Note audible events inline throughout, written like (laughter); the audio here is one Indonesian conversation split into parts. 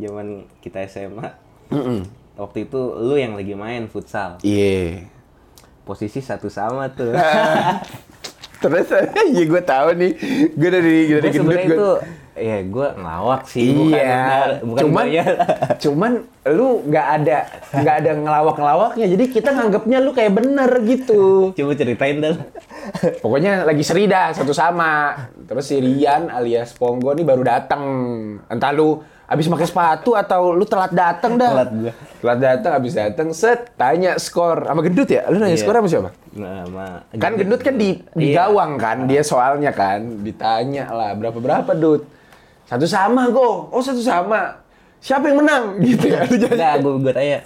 zaman kita SMA. Waktu itu lu yang lagi main futsal. Iya. Posisi satu sama tuh. (laughs) Terus (laughs) iya gue tahu nih. Gue dari dari gue gendut gue. itu ya gue ngelawak sih bukan Iya. bukan cuman bayar. (laughs) cuman lu nggak ada nggak ada ngelawak-ngelawaknya. Jadi kita nganggapnya lu kayak bener gitu. Coba ceritain dong. Pokoknya lagi seri dah satu sama. Terus si Rian alias Ponggo nih baru datang. Entah lu abis pakai sepatu atau lu telat datang dah. Telat gua. Telat datang abis datang set tanya skor sama gendut ya. Lu nanya Iya. skor sama siapa? Nah, Kan gendut kan di, di Iya. gawang kan, dia soalnya kan ditanya lah berapa berapa dut. Satu sama go. Oh satu sama. Siapa yang menang (laughs) gitu ya? Enggak, gue gue tanya.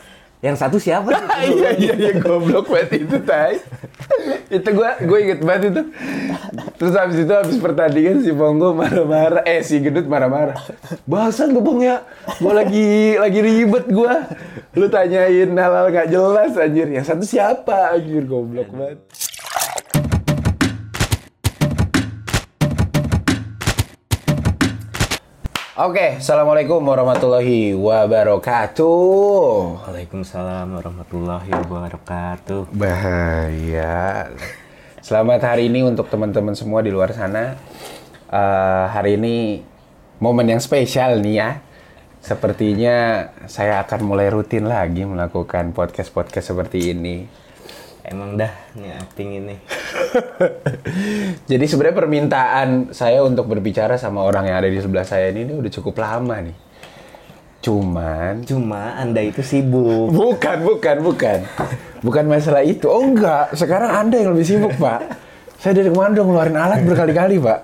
Yang satu siapa? (laughs) iya iya iya goblok banget itu tai. itu gua gue inget banget itu. Terus habis itu habis pertandingan si Ponggo marah-marah, eh si Gendut marah-marah. Bahasan gue Bang ya, gua lagi lagi ribet gua. Lu tanyain hal-hal gak jelas anjir. Yang satu siapa anjir goblok banget. Oke, assalamualaikum warahmatullahi wabarakatuh. Waalaikumsalam warahmatullahi wabarakatuh. Bahaya. Selamat hari ini untuk teman-teman semua di luar sana. Eh, hari ini momen yang spesial nih ya. Sepertinya saya akan mulai rutin lagi melakukan podcast-podcast seperti ini. Emang dah nih acting ini. (laughs) Jadi sebenarnya permintaan saya untuk berbicara sama orang yang ada di sebelah saya ini, ini udah cukup lama nih. Cuman Cuma Anda itu sibuk. (laughs) Bukan, bukan, bukan. Bukan masalah itu. Oh enggak, sekarang Anda yang lebih sibuk, Pak. Saya dari kemarin udah ngeluarin alat berkali-kali, Pak.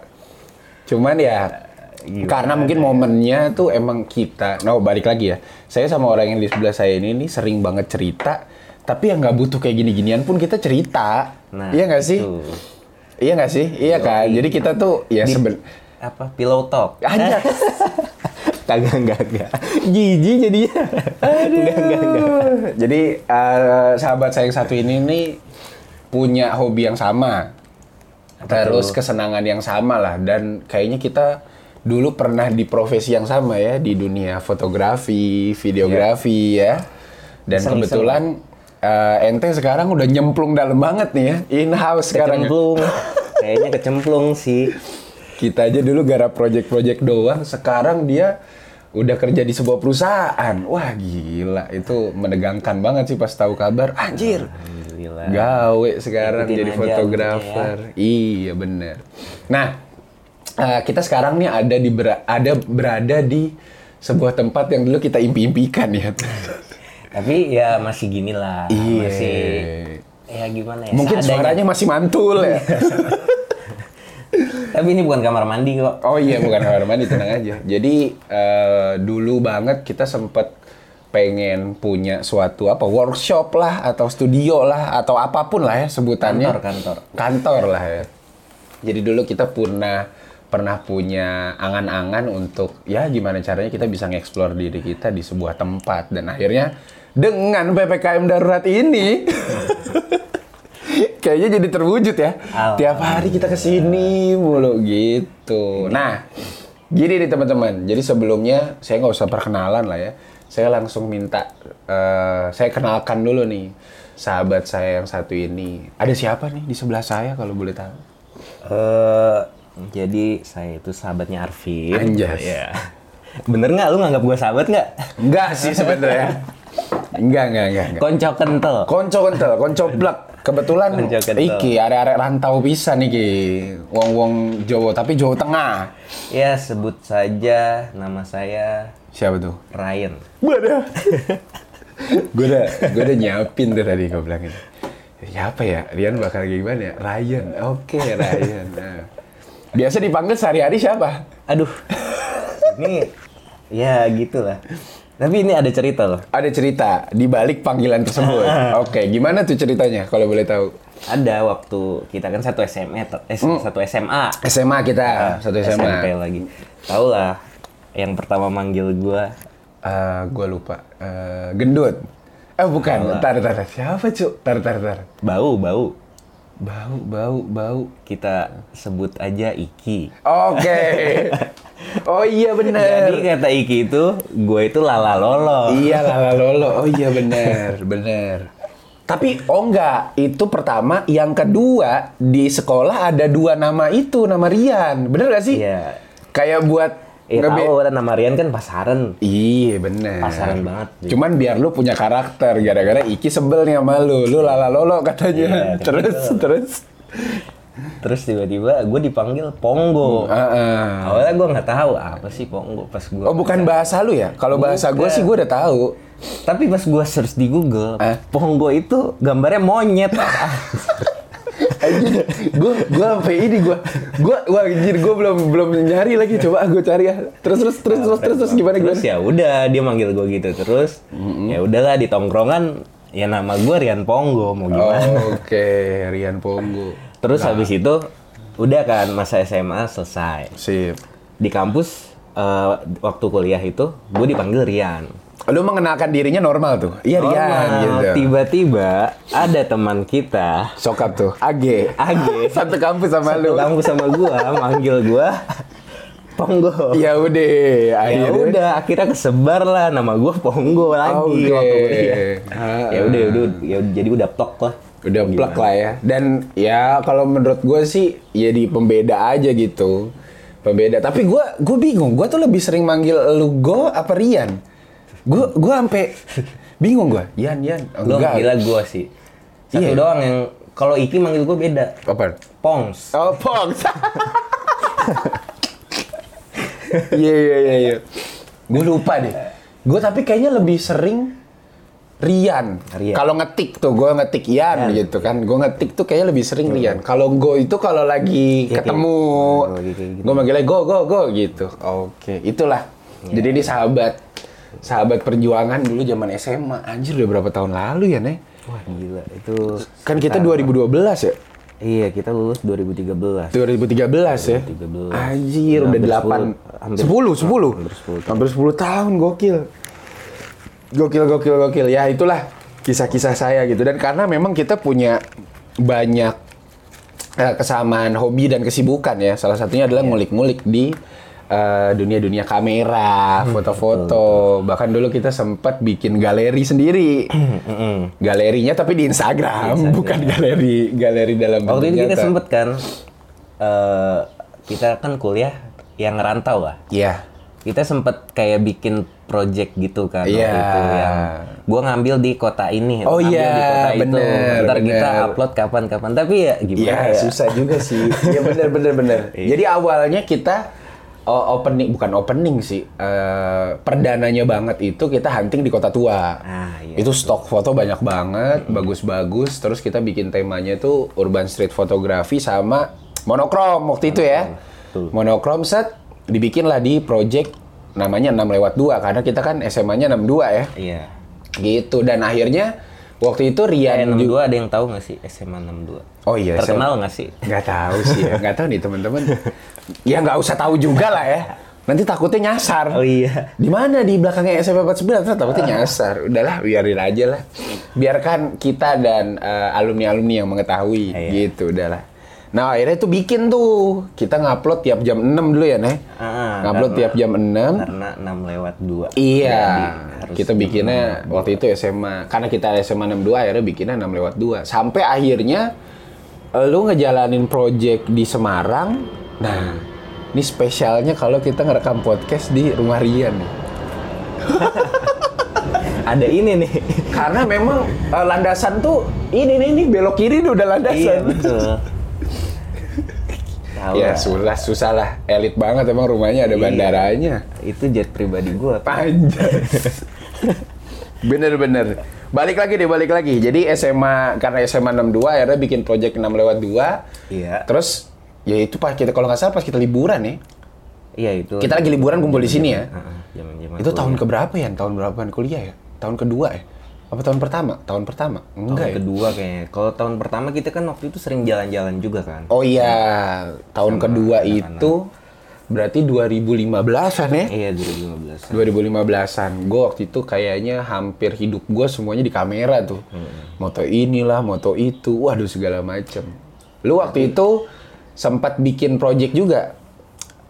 Cuman ya, karena mungkin momennya tuh emang kita, no balik lagi ya. Saya sama orang yang di sebelah saya ini, nih sering banget cerita, tapi yang nggak butuh kayak gini-ginian pun kita cerita. Nah, iya nggak sih? itu. Iya nggak sih? Iya kan? Jadi kita tuh ya seben... Apa? Pillow talk. (laughs) Aja. Kagak, enggak, enggak. Jijik jadinya. Enggak, enggak, enggak. Jadi eh, sahabat saya yang satu ini nih punya hobi yang sama, terus kesenangan yang sama lah, dan kayaknya kita dulu pernah di profesi yang sama ya di dunia fotografi, videografi ya, dan kebetulan eh, ente sekarang udah nyemplung dalam banget nih ya, in house sekarang. ya. Kecemplung. Kayaknya kecemplung sih. Kita aja dulu garap project-project doang, sekarang dia udah kerja di sebuah perusahaan. Wah gila, itu menegangkan banget sih pas tahu kabar. Anjir, gawe sekarang Ikutin jadi fotografer. Iya bener. Nah, eh, kita sekarang nih ada di bera- ada berada di sebuah tempat yang dulu kita impi-impikan ya. Tapi ya masih gini lah. Iya. Masih ya gimana ya? Mungkin seadanya. suaranya masih mantul ya. (laughs) Tapi ini bukan kamar mandi kok. Oh iya bukan kamar mandi tenang aja. Jadi eh, dulu banget kita sempet pengen punya suatu apa workshop lah atau studio lah atau apa pun lah ya sebutannya. Kantor, kantor. Kantor lah ya. Jadi dulu kita pernah pernah punya angan-angan untuk ya gimana caranya kita bisa ngeksplor diri kita di sebuah tempat dan akhirnya dengan PPKM darurat ini (laughs) kayaknya jadi terwujud ya. Alhamdulillah. Tiap hari kita ke sini mulu gitu. Nah, gini nih teman-teman. Jadi sebelumnya saya nggak usah perkenalan lah ya. Saya langsung minta eh, saya kenalkan dulu nih sahabat saya yang satu ini. Ada siapa nih di sebelah saya kalau boleh tahu? Eh, jadi saya itu sahabatnya Arvin. Anjas. Iya. Bener nggak lu nganggap gue sahabat nggak? Enggak sih sebenarnya. (laughs) enggak, enggak, enggak, enggak. Konco kental. Konco kental, konco blek. Kebetulan Konco iki arek-arek rantau bisa nih ki. Wong-wong Jawa tapi Jawa Tengah. Ya sebut saja nama saya Siapa tuh? Ryan. Waduh. (laughs) gue udah gue udah nyiapin tuh tadi gue bilangin. Siapa ya? Rian bakal gimana ya? Ryan. Oke, Ryan. (laughs) Nah. Biasa dipanggil sehari-hari siapa? Aduh. (laughs) ini ya gitulah. Tapi ini ada cerita loh. Ada cerita di balik panggilan tersebut. (laughs) Oke, gimana tuh ceritanya kalau boleh tahu? Ada waktu kita kan satu SMA, to- eh, satu SMA. SMA kita, satu SMA. SMP lagi. Tahu lah, yang pertama manggil gua Eh, gue lupa. Eh, gendut. Eh bukan, tar tar tar. Siapa cuk? Tar tar tar. bau bau. Bau, bau, bau. Kita sebut aja Iki. Oke. oh iya bener. Jadi kata Iki itu, gue itu lala lolo. Iya lala lolo. Oh iya bener, bener. Tapi oh enggak, itu pertama. Yang kedua di sekolah ada dua nama itu, nama Rian. Bener gak sih? Iya. Kayak buat Iya tahu kan nama Rian kan pasaran. Iya bener. Pasaran banget. Cuman biar lu punya karakter, gara-gara Iki sebel nih sama lu. Lu lala lolo katanya. Iya, terus, terus. Terus tiba-tiba gue dipanggil Ponggo. Heeh. Awalnya gue nggak tahu apa sih Ponggo pas gue. Oh bukan bahasa lu ya? Kalau bahasa gue sih gue udah tahu. Tapi pas gue search di Google, Eh? Ponggo itu gambarnya monyet. (laughs) Anjir, gue gue sampai ini gue gue wah anjir gue belum belum nyari lagi coba gue cari ya terus terus terus terus terus, terus gimana Terus ya udah dia manggil gue gitu terus. Ya udahlah di tongkrongan ya nama gue Rian Ponggo mau gimana. oh, oke Rian Ponggo Terus habis itu udah kan masa SMA selesai. sip Di kampus eh, waktu kuliah itu gue dipanggil Rian. Lu mengenalkan dirinya normal tuh? Iya Rian Normal. gitu. Tiba-tiba ada teman kita. Sokap tuh? AG AG (laughs) satu kampus sama satu lu. kampus sama gua manggil gua Ponggo. ya udah Ya udah akhirnya kesebar lah nama gua Ponggo lagi waktu kuliah. Ah. Ya udah udah ya jadi udah plok lah. udah plek lah ya. Dan ya kalau menurut gue sih ya di pembeda aja gitu. Pembeda. Tapi gue gue bingung gue tuh lebih sering manggil lu Go apa Rian gue gue sampai bingung gue Yan Yan enggak gila gua sih. Satu Iya. doang yang kalau Iki manggil gua beda. apa Pongs. oh Pongs (laughs) iya iya iya iya gue lupa deh gue tapi kayaknya lebih sering Rian. Rian. Kalau ngetik tuh, gue ngetik Yan gitu kan. Gue ngetik tuh kayaknya lebih sering Rian. Kalau Go itu kalau lagi Iya, ketemu, kayak- lagi kayak gitu. gue manggilnya Go, Go, Go gitu. Oke, itulah. Iya. Jadi ini sahabat, sahabat perjuangan dulu zaman SMA. Anjir udah berapa tahun lalu ya, Nek? Wah gila itu. Kan kita 2012 ya? Iya kita lulus 2013. 2013 ya? 2013. Anjir, udah Hampir 8, 10, hampir- 10, 10. hampir 10 Hampir 10 tahun, gokil. Gokil, gokil, gokil. Ya itulah kisah-kisah saya gitu. Dan karena memang kita punya banyak eh, kesamaan hobi dan kesibukan ya. Salah satunya adalah ngulik-ngulik di eh, dunia-dunia kamera, foto-foto. Bahkan dulu kita sempat bikin galeri sendiri. Galerinya tapi di Instagram, bukan galeri galeri dalam Waktu itu kita sempet kan, eh kita kan kuliah yang ngerantau lah. Iya. Kita sempet kayak bikin project gitu kan waktu Iya. itu yang gua ngambil di kota ini, Oh ngambil iya, di kota itu. bener, Ntar kita bener. upload kapan-kapan. Tapi ya gimana Iya, ya? susah juga sih. Iya bener bener bener. (laughs) Jadi awalnya kita oh, opening bukan opening sih. eh, perdananya banget itu kita hunting di kota tua. Ah, iya. Itu stok foto banyak banget, bagus-bagus. Terus kita bikin temanya tuh urban street photography sama monokrom waktu itu ya. Monokrom set dibikinlah di project namanya 6 lewat 2 karena kita kan SMA-nya 62 ya. Iya. Gitu dan akhirnya waktu itu Eh, Rian juga 62 ada yang tahu nggak sih SMA 62? Oh iya, Terkenal nggak sih? Nggak tahu sih ya, nggak tahu nih teman-teman. (laughs) ya nggak usah tahu juga lah ya. Nanti takutnya nyasar. Oh iya. Di mana di belakangnya SMP 49 Terus takutnya nyasar. Udahlah, biarin aja lah. Biarkan kita dan eh, alumni-alumni yang mengetahui Iya. gitu, udahlah. Nah, akhirnya tuh bikin tuh. Kita ngupload tiap jam 6 dulu ya, Nek. Ah, ngupload karena- tiap jam 6. Karena 6 lewat 2. Iya, kita bikinnya waktu itu SMA. Karena kita SMA 62 akhirnya bikinnya 6 lewat 2. Sampai akhirnya eh, lu ngejalanin project di Semarang. Nah, ini spesialnya kalau kita ngerekam podcast di rumah Rian nih. (laughs) Ada ini nih. Karena memang eh, landasan tuh ini nih, ini belok kiri nih udah iya, landasan. betul. (laughs) Tahu Ya susah susah lah, elit banget emang rumahnya ada Iya. bandaranya. Itu jet pribadi gua. Pak. Panjang. (laughs) Bener-bener. Balik lagi deh, balik lagi. Jadi SMA, karena SMA 62 akhirnya bikin project 6 lewat 2. Iya. Terus, ya itu pas kita, kalau nggak salah pas kita liburan ya. Iya itu. Kita lagi liburan kumpul di sini ya. Heeh, zaman-zaman Itu kuliah. tahun keberapa ya? Tahun berapa kuliah ya? Tahun kedua ya? Apa tahun pertama? Tahun pertama? tahun Enggak ya? kedua kayaknya. Kalau tahun pertama kita kan waktu itu sering jalan-jalan juga kan. Oh iya, tahun kedua itu berarti 2015-an ya? Iya 2015. 2015-an. Gue waktu itu kayaknya hampir hidup gue semuanya di kamera tuh. Hmm. Moto inilah, moto itu. Waduh segala macem. Lu waktu itu sempat bikin project juga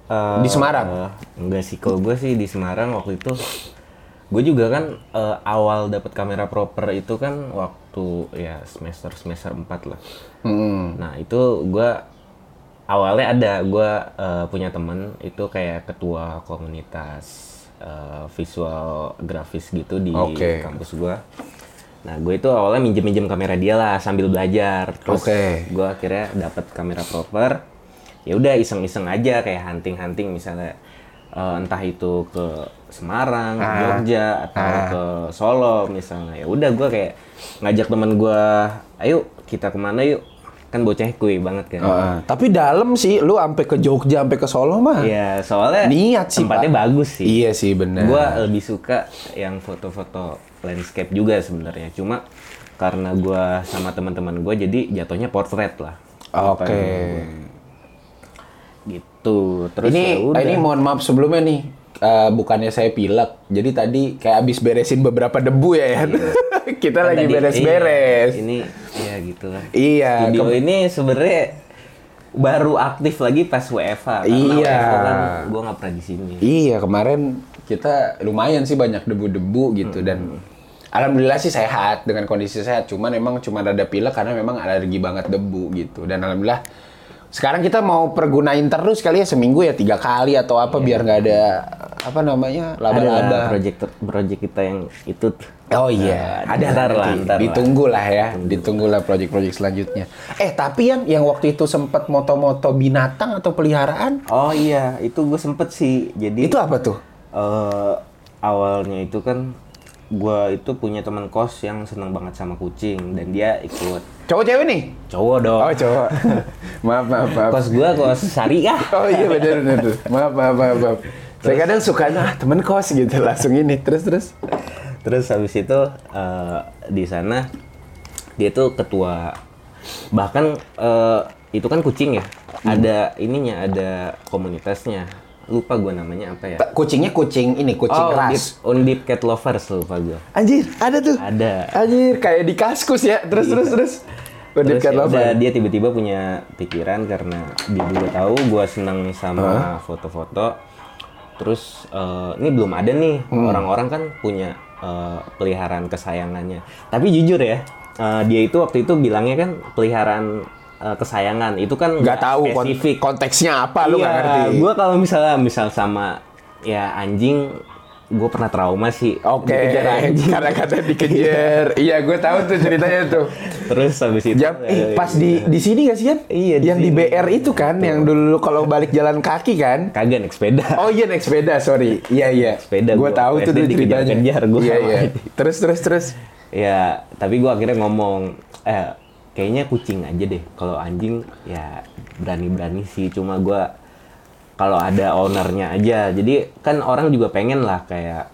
Eh, di Semarang. eh, enggak sih, kalau gue sih di Semarang waktu itu gue juga kan eh, awal dapat kamera proper itu kan waktu ya semester semester 4 lah. Hmm. Nah itu gue awalnya ada gue eh, punya temen itu kayak ketua komunitas eh, visual grafis gitu di Oke. kampus gue. Nah gue itu awalnya minjem-minjem kamera dia lah sambil belajar. Terus Oke. gue akhirnya dapat kamera proper. Ya udah iseng-iseng aja kayak hunting-hunting misalnya eh, entah itu ke Semarang, Jogja atau ke Solo misalnya. Ya udah gue kayak ngajak temen gue, ayo kita ke mana yuk. Kan bocah kuy banget kan. Heeh. tapi dalam sih lu sampai ke Jogja sampai ke Solo mah. Iya, soalnya Niat sih, tempatnya Pak. bagus sih. Iya sih benar. Gua lebih suka yang foto-foto landscape juga sebenarnya. Cuma karena gua sama teman-teman gua jadi jatuhnya portrait lah. Oke. Gitu. Terus ini ya udah. ini mohon maaf sebelumnya nih. eh, bukannya saya pilek. Jadi tadi kayak abis beresin beberapa debu ya. Yan. (laughs) Kita Kan lagi beres-beres. iya, ini ya gitu lah. Iya, Studio ke- ini sebenarnya baru aktif lagi pas WFA. Iya. WFA kan gua nggak pernah di sini. Iya kemarin kita lumayan sih banyak debu-debu gitu dan alhamdulillah sih sehat dengan kondisi sehat. Cuman emang cuma ada pilek karena memang alergi banget debu gitu dan alhamdulillah sekarang kita mau pergunain terus kali ya seminggu ya tiga kali atau apa biar nggak ada apa namanya Ada laba-laba. project project kita yang itu. Oh iya, Nah, ada ntar lah, nanti. ntar lah. Ditunggu lah ya, ditunggu lah proyek-proyek selanjutnya. Eh tapi yang yang waktu itu sempat moto-moto binatang atau peliharaan, Oh iya, itu gue sempet sih. Jadi itu apa tuh? eh, awalnya itu kan gua itu punya teman kos yang seneng banget sama kucing dan dia ikut Cowok cewek nih? cowok dong. Oh cowok. (laughs) maaf maaf maaf. Kos gua kos syariah. Oh iya benar benar. Maaf maaf maaf. maaf. Saya kadang suka ah temen kos gitu langsung ini terus terus. Terus habis itu eh, di sana dia tuh ketua bahkan eh, itu kan kucing ya. Ada ininya, ada komunitasnya. Lupa gua namanya apa ya. Kucingnya kucing ini kucing Oh, ras. Undip Cat Lovers lupa gua. Anjir ada tuh. Ada. Anjir kayak di kaskus ya. Terus terus terus. Udah Terus cat ya lover. udah, dia tiba-tiba punya pikiran karena dia juga tahu gue seneng sama foto-foto. Terus eh, ini belum ada nih Hmm. orang-orang kan punya eh, peliharaan kesayangannya. Tapi jujur ya, eh, dia itu waktu itu bilangnya kan peliharaan eh, kesayangan itu kan Nggak tahu spesifik. konteksnya apa lu nggak ngerti. Gue kalau misalnya misal sama ya anjing, gue pernah trauma sih. Oke, dikejar anjing. (laughs) karena kata dikejar. iya, gue tahu tuh ceritanya tuh. Terus habis itu Jam, eh, pas di di sini gak sih kan? Iya, di Yang di sini. BR itu kan, yang dulu kalau balik jalan kaki kan? kagak naik sepeda. Oh iya naik sepeda, sorry. Iya iya. Sepeda Gue tahu tuh dulu ceritanya. dikejar-kejar gua Iya iya. (laughs) Terus terus terus. Ya, tapi gua akhirnya ngomong, eh kayaknya kucing aja deh. Kalau anjing ya berani-berani sih. Cuma gua kalau ada ownernya aja. Jadi kan orang juga pengen lah kayak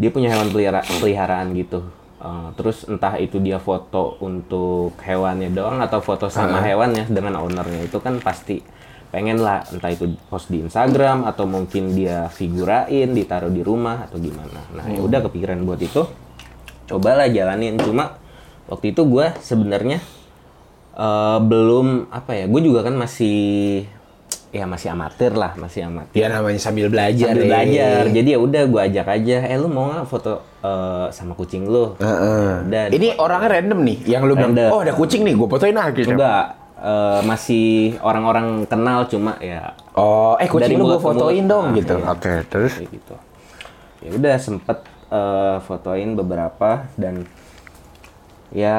dia punya hewan pelihara- peliharaan gitu. Eh, terus entah itu dia foto untuk hewannya doang atau foto sama hewannya dengan ownernya itu kan pasti pengen lah entah itu post di Instagram atau mungkin dia figurain ditaruh di rumah atau gimana. Nah ya udah kepikiran buat itu cobalah jalanin cuma waktu itu gue sebenarnya eh, belum apa ya gue juga kan masih ya masih amatir lah masih amatir Ya namanya sambil belajar. sambil eh. belajar jadi ya udah gue ajak aja eh lu mau nggak foto eh, sama kucing lu Heeh. udah Ini orangnya random nih, yang lu bilang, oh ada kucing nih, gue fotoin lagi. enggak eh, masih orang-orang kenal cuma ya Oh, eh kucing Dari lu gue fotoin mulut. dong Ah, gitu. iya. Oke, terus? kayak gitu ya udah sempet eh, fotoin beberapa dan ya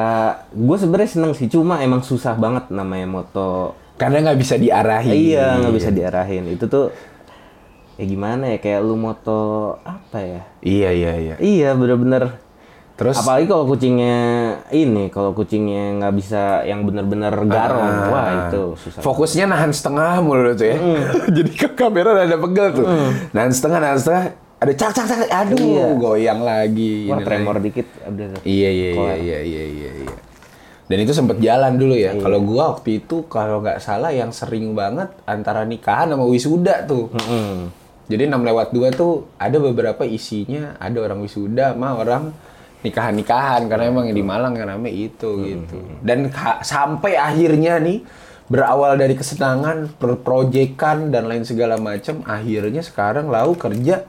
gue sebenarnya seneng sih cuma emang susah banget namanya moto Karena nggak bisa diarahin. iya nggak bisa diarahin itu tuh ya gimana ya kayak lu moto apa ya Iya iya iya. iya bener-bener Terus? apalagi kalau kucingnya ini kalau kucingnya nggak bisa yang bener-bener garong Ah. wah itu susah Fokusnya nahan setengah mulu tuh ya. (laughs) Jadi ke kamera ada pegel tuh. Nahan setengah, nahan setengah. Ada cak cak cak. Aduh, Iya. goyang lagi. wah tremor lagi. dikit udah. Iya iya iya iya iya iya. iya. Dan itu sempet jalan dulu ya. Kalau gua waktu itu kalau nggak salah yang sering banget antara nikahan sama wisuda tuh. Mm-mm. Jadi 6 lewat 2 tuh ada beberapa isinya ada orang wisuda sama orang nikahan-nikahan karena emang yang di Malang yang rame itu gitu. Dan sampai akhirnya nih berawal dari kesenangan, perprojekan dan lain segala macam, akhirnya sekarang lau kerja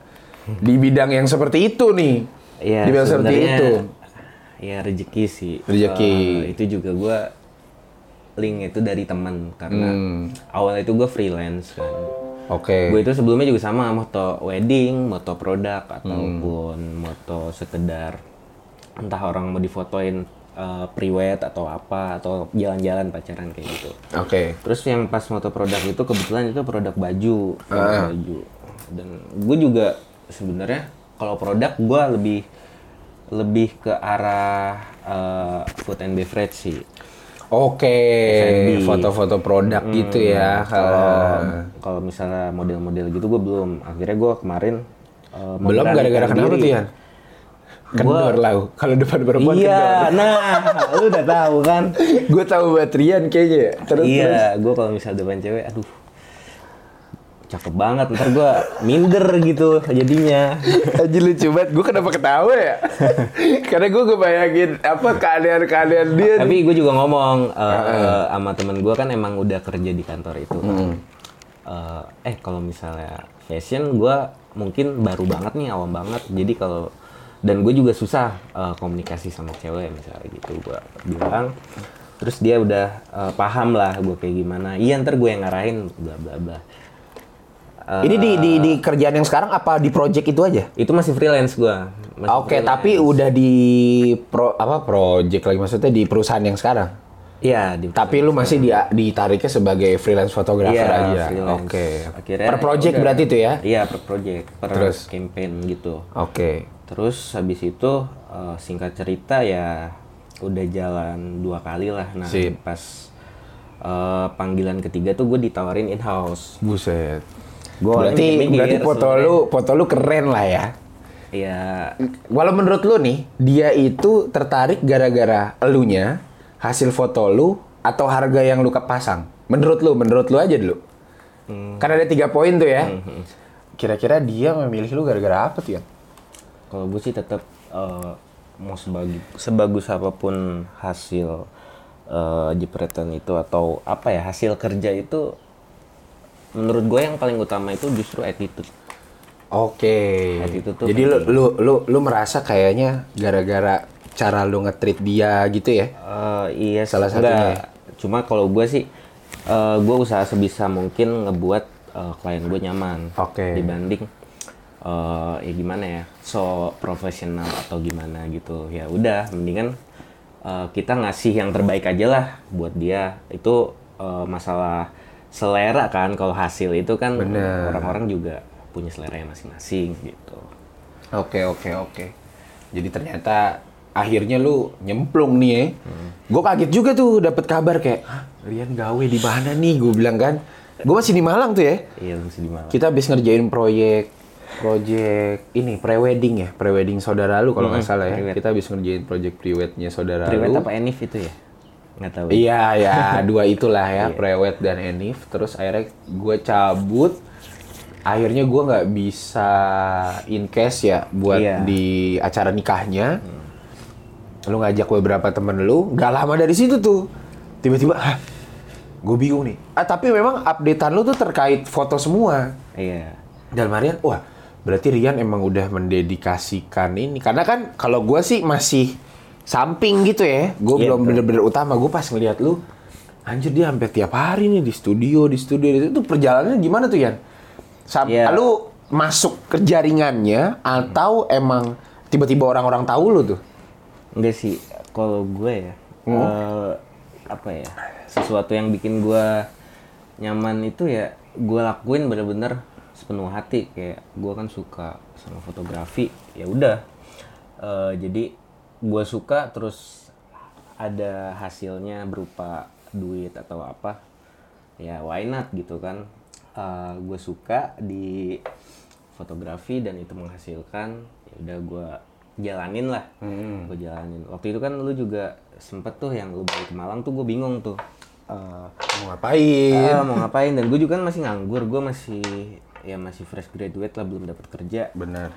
di bidang yang seperti itu nih. Iya, di bidang seperti itu. Ya rezeki sih. Rezeki. Eh, itu juga gua link itu dari teman karena Hmm. awal itu gue freelance kan. Oke. Gue itu sebelumnya juga sama moto wedding, moto produk Hmm. ataupun moto sekedar entah orang mau difotoin uh, pre-wed atau apa atau jalan-jalan pacaran kayak gitu. Oke. Terus yang pas moto produk itu kebetulan itu produk baju, produk Ah. baju. Dan gue juga sebenarnya kalau produk gue lebih lebih ke arah uh, food and beverage sih. Oke, F&B. foto-foto produk gitu ya. Kalau kalau misalnya model-model gitu gue belum. Akhirnya gue kemarin uh, Belum gara-gara kenapa tuh Yan? Kendor lah. Kalau depan perempuan Iya, nah, lu udah tahu kan? (laughs) Gue tahu buat Rian kayaknya. ya. Terus terus. iya, gue kalau misalnya depan cewek, aduh, cakep banget. Ntar gue minder gitu jadinya. (laughs) Aji lucu banget. Gue kenapa ketawa ya? (laughs) Karena gue kebayangin apa keadaan-keadaan dia. nih. Tapi gue juga ngomong uh, sama temen gue kan emang udah kerja di kantor itu. kan. Uh, eh kalau misalnya fashion gue mungkin baru banget nih awam banget. Jadi kalau dan gue juga susah uh, komunikasi sama cewek misalnya gitu gue bilang. Terus dia udah uh, paham lah gue kayak gimana. Iya ntar gue yang ngarahin bla bla bla. Uh, Ini di, di di kerjaan yang sekarang apa di project itu aja? itu masih freelance gue. Oke, tapi udah di pro apa project lagi maksudnya di perusahaan yang sekarang. Iya di Tapi lu masih di, ditariknya sebagai freelance fotografer Iya, aja. Oke. Akhirnya Per project ya udah. berarti itu ya? Iya, per project, per Terus? campaign gitu. Oke. Terus habis itu eh, singkat cerita ya udah jalan dua kali lah. Nah, Sip. pas eh, panggilan ketiga tuh gue ditawarin in house. Buset. Gua berarti berarti foto sebenarnya. lu foto lu keren lah ya. Iya, Walau menurut lu nih, dia itu tertarik gara-gara elunya, hasil foto lu, atau harga yang lu kepasang? Menurut lu, menurut lu aja dulu. Karena ada tiga poin tuh ya. Kira-kira dia memilih lu gara-gara apa tuh ya? kalau gue sih tetap eh, mau sebagus sebagus apa pun hasil eh, jepretan itu atau apa ya hasil kerja itu menurut gue yang paling utama itu justru attitude. Oke. Attitude tuh Jadi lu, lu lu lu merasa kayaknya gara-gara cara lu nge-treat dia gitu ya? Eh, iya Salah satunya. Cuma kalau gue sih, eh gue usaha sebisa mungkin ngebuat eh, klien gue nyaman. Oke. Dibanding eh ya gimana ya, so profesional atau gimana gitu. Ya udah, mendingan eh, kita ngasih yang terbaik aja lah buat dia. Itu eh, masalah selera kan. Kalau hasil itu kan orang-orang juga punya selera masing-masing gitu. Oke oke oke. Jadi ternyata akhirnya lu nyemplung nih ya. Gue kaget juga tuh dapat kabar kayak, Hah, Rian gawe di mana nih? Gue bilang kan. Gue masih di Malang tuh ya. Iya, mesti di Malang. Kita habis ngerjain proyek proyek ini prewedding ya, prewedding saudara lu kalau nggak salah ya. Kita habis ngerjain proyek prewednya saudara Priwet lu. apa Enif itu ya? Nggak tahu. Iya ya, (laughs) dua itulah ya, prewed dan enif. Terus akhirnya gue cabut. Akhirnya gue nggak bisa in cash ya buat Iya. di acara nikahnya. Lu ngajak beberapa temen lu, nggak lama dari situ tuh. Tiba-tiba, hah, gue bingung nih. Ah tapi memang updatean lu tuh terkait foto semua. Iya. Dalam harian, wah berarti Rian emang udah mendedikasikan ini. Karena kan kalau gue sih masih samping gitu ya. Gue Iya, belum bener-bener utama. Gue pas ngeliat lu, anjir dia hampir tiap hari nih di studio, di studio. Itu perjalanannya gimana tuh Yan? Sampai Iya. lu masuk ke jaringannya atau emang tiba-tiba orang-orang tahu lu tuh? Enggak sih, kalau gue ya, Hmm. eh, apa ya, sesuatu yang bikin gue nyaman itu ya, gue lakuin bener-bener sepenuh hati. Kayak gue kan suka sama fotografi, ya udah. Eh, jadi gue suka terus ada hasilnya berupa duit atau apa, ya why not gitu kan. Eh, gue suka di fotografi dan itu menghasilkan, ya udah gue jalanin lah gue jalanin waktu itu kan lu juga sempet tuh yang lu balik ke Malang tuh gue bingung tuh Eh, Mau ngapain? ah, mau ngapain dan gue juga kan masih nganggur gue masih ya masih fresh graduate lah belum dapat kerja Bener.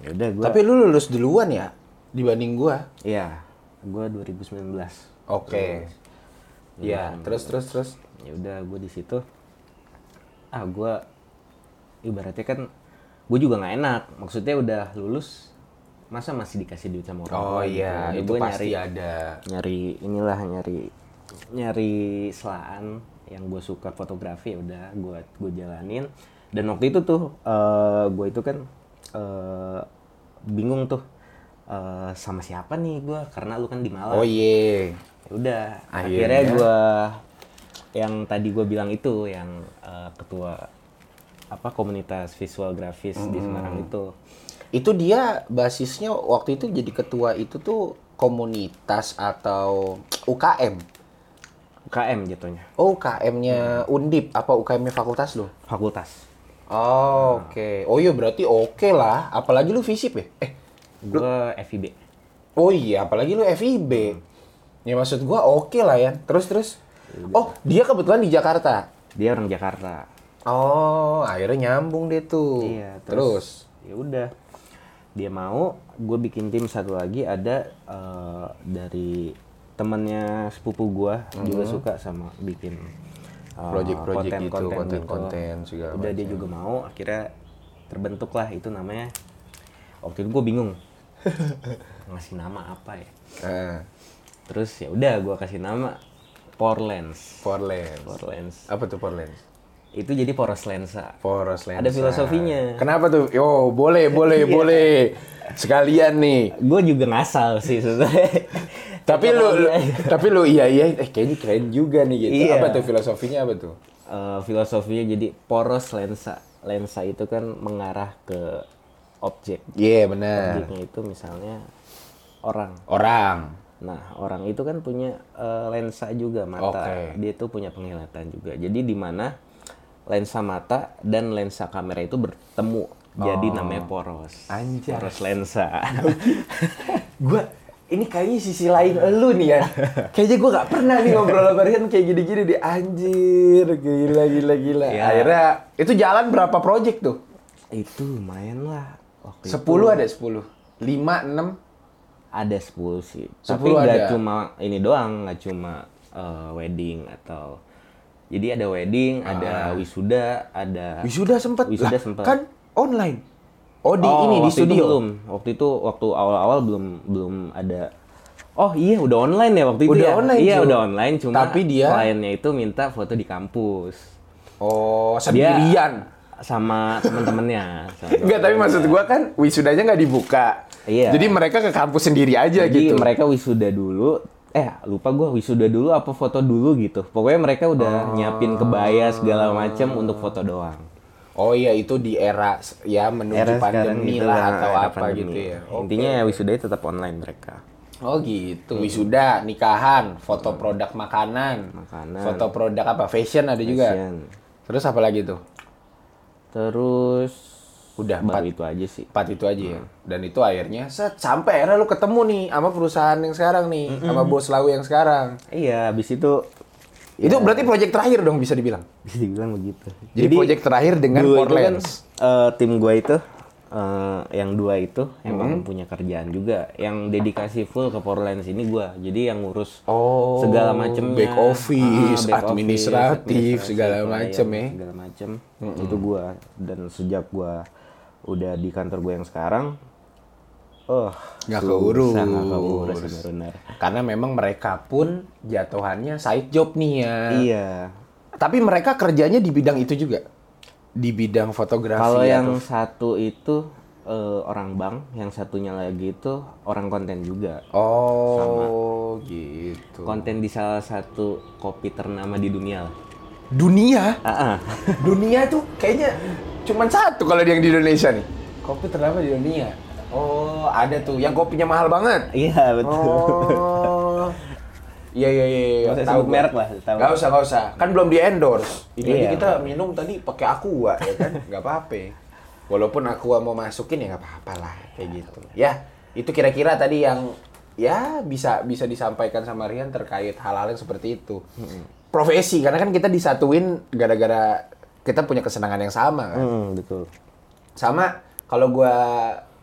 ya udah gue Tapi lu lulus duluan ya dibanding gua. iya gue 2019 Oke. Iya, terus terus terus. ya udah gue di situ ah gue ibaratnya kan gue juga nggak enak maksudnya udah lulus masa masih dikasih duit sama orang Oh tua gitu. iya, Ya itu gua pasti nyari ada. nyari inilah nyari nyari selaan yang gue suka fotografi ya udah gue gue jalanin dan waktu itu tuh gue itu kan eh, bingung tuh eh, sama siapa nih gue karena lu kan di Malang Oh iya. Ya udah Akhirnya? akhirnya gue yang tadi gue bilang itu yang eh, ketua apa komunitas visual grafis di Semarang itu Itu dia basisnya waktu itu jadi ketua itu tuh komunitas atau UKM. UKM jatuhnya Oh, UKM-nya Undip apa UKM-nya fakultas lo? fakultas Oh, oke. Oh iya berarti oke lah. Apalagi lu FISIP ya? Eh, gue FIB oh iya, apalagi lu FIB. Ya maksud gua oke lah ya. Terus terus. Oh, dia kebetulan di Jakarta. dia orang Jakarta Oh, akhirnya nyambung deh tuh. Iya, terus. ya udah dia mau gue bikin tim satu lagi ada eh, dari temannya sepupu gue juga suka sama bikin eh, Project-project gitu, konten-konten konten-konten segala udah dia juga mau akhirnya terbentuklah itu namanya waktu itu gue bingung (laughs) ngasih nama apa ya Nah, terus ya udah gue kasih nama Porlens Porlens. Porlens Apa tuh Porlens? itu jadi poros lensa Poros lensa. Ada filosofinya. Kenapa tuh? Yo, boleh, boleh, (laughs) boleh. Sekalian nih. gue juga ngasal sih sebenarnya (laughs) Tapi lu, lu- tapi lu iya iya eh kayaknya keren juga nih gitu. Iya. Apa tuh filosofinya apa tuh? Eh, filosofinya jadi poros lensa lensa itu kan mengarah ke objek Iya, benar. objeknya itu misalnya orang Orang. nah orang itu kan punya eh, lensa juga mata Oke. dia tuh punya penglihatan juga jadi di mana lensa mata dan lensa kamera itu bertemu jadi namanya poros Oh. Anjay. poros lensa (laughs) Gua ini kayaknya sisi lain lu nih ya. Kayaknya gua gak pernah nih ngobrol sama Rian kayak gini-gini di anjir. Gila gila gila. Ya. Akhirnya itu jalan berapa project tuh? itu lumayan lah waktu 10 itu ada 10. 5 6 ada 10 sih 10 tapi nggak cuma ini doang nggak cuma eh, wedding atau jadi ada wedding ada wisuda ada Ah. Wisuda sempet Wisuda Lah, sempet. Kan online. Oh di Oh, ini di waktu itu studio. belum waktu itu waktu awal-awal belum belum ada Oh iya udah online ya waktu itu Udah ya? online, Iya Ju. udah online cuma Tapi dia- kliennya itu minta foto di kampus Oh Dia sendirian. Sama temen-temennya Enggak, (laughs) tapi maksud gua kan wisudanya nggak dibuka. Iya. Jadi mereka ke kampus sendiri aja Jadi gitu. mereka wisuda dulu. Eh lupa gua wisuda dulu apa foto dulu gitu. Pokoknya mereka udah nyiapin kebaya segala macem untuk foto doang. Oh iya itu di era ya menuju Era pandemi gitu lah atau apa pandemi. gitu ya. Oke. Intinya ya wisuda tetap online mereka. Oh gitu. Wisuda, nikahan, foto produk makanan, Makanan. foto produk apa? Fashion ada juga. Fashion. Terus apa lagi tuh? Terus Udah, baru empat. itu aja sih. Empat itu aja ya. Dan itu akhirnya set sampai akhirnya lu ketemu nih sama perusahaan yang sekarang nih, sama bos lau yang sekarang. Iya, habis itu Itu berarti project terakhir dong bisa dibilang. bisa dibilang begitu. Jadi, project terakhir dengan itu kan eh, tim gua itu eh, yang dua itu emang Hmm. punya kerjaan juga yang dedikasi full ke Portlands ini gua. Jadi yang ngurus Oh, segala macamnya back office, back administratif, segala macem ya. segala macem itu gua dan sejak gua udah di kantor gua yang sekarang oh Nggak keurus. nggak keurus benar-benar Karena memang mereka pun jatuhannya side job nih ya. iya Tapi mereka kerjanya di bidang itu juga. Di bidang fotografi kalau atau- yang satu itu eh, orang bank yang satunya lagi itu orang konten juga Oh, gitu. konten di salah satu kopi ternama di dunia lah Dunia, ah. (laughs) dunia tuh kayaknya cuman satu kalau yang di Indonesia nih. Kopi ternama di dunia. Oh, ada tuh yang kopinya mahal banget. iya betul Oh. (laughs) Iya iya iya. iya. Tahu merek lah, tahu. Nggak usah nggak usah. Kan belum di endorse. Ini Iya. kita minum tadi pakai aqua ya kan. (laughs) Nggak apa-apa. Walaupun aqua mau masukin ya nggak apa-apa lah kayak gitu. Ya itu kira-kira tadi yang ya bisa bisa disampaikan sama Rian terkait hal-hal yang seperti itu. Profesi karena kan kita disatuin gara-gara kita punya kesenangan yang sama kan. Hmm, betul Sama kalau gua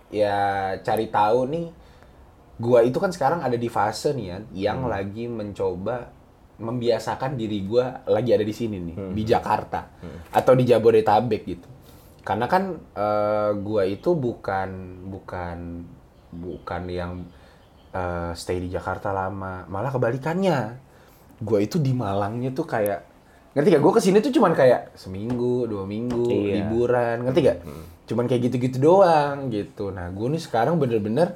ya cari tahu nih, gua itu kan sekarang ada di fase nih ya, yang lagi mencoba membiasakan diri gue lagi ada di sini nih di Jakarta atau di Jabodetabek gitu. Karena kan eh, gue itu bukan bukan bukan yang eh, stay di Jakarta lama malah kebalikannya. Gue itu di Malangnya tuh kayak ngerti gak gue ke sini tuh cuman kayak seminggu dua minggu Iya. liburan ngerti gak cuman kayak gitu-gitu doang gitu. Nah gue nih sekarang bener-bener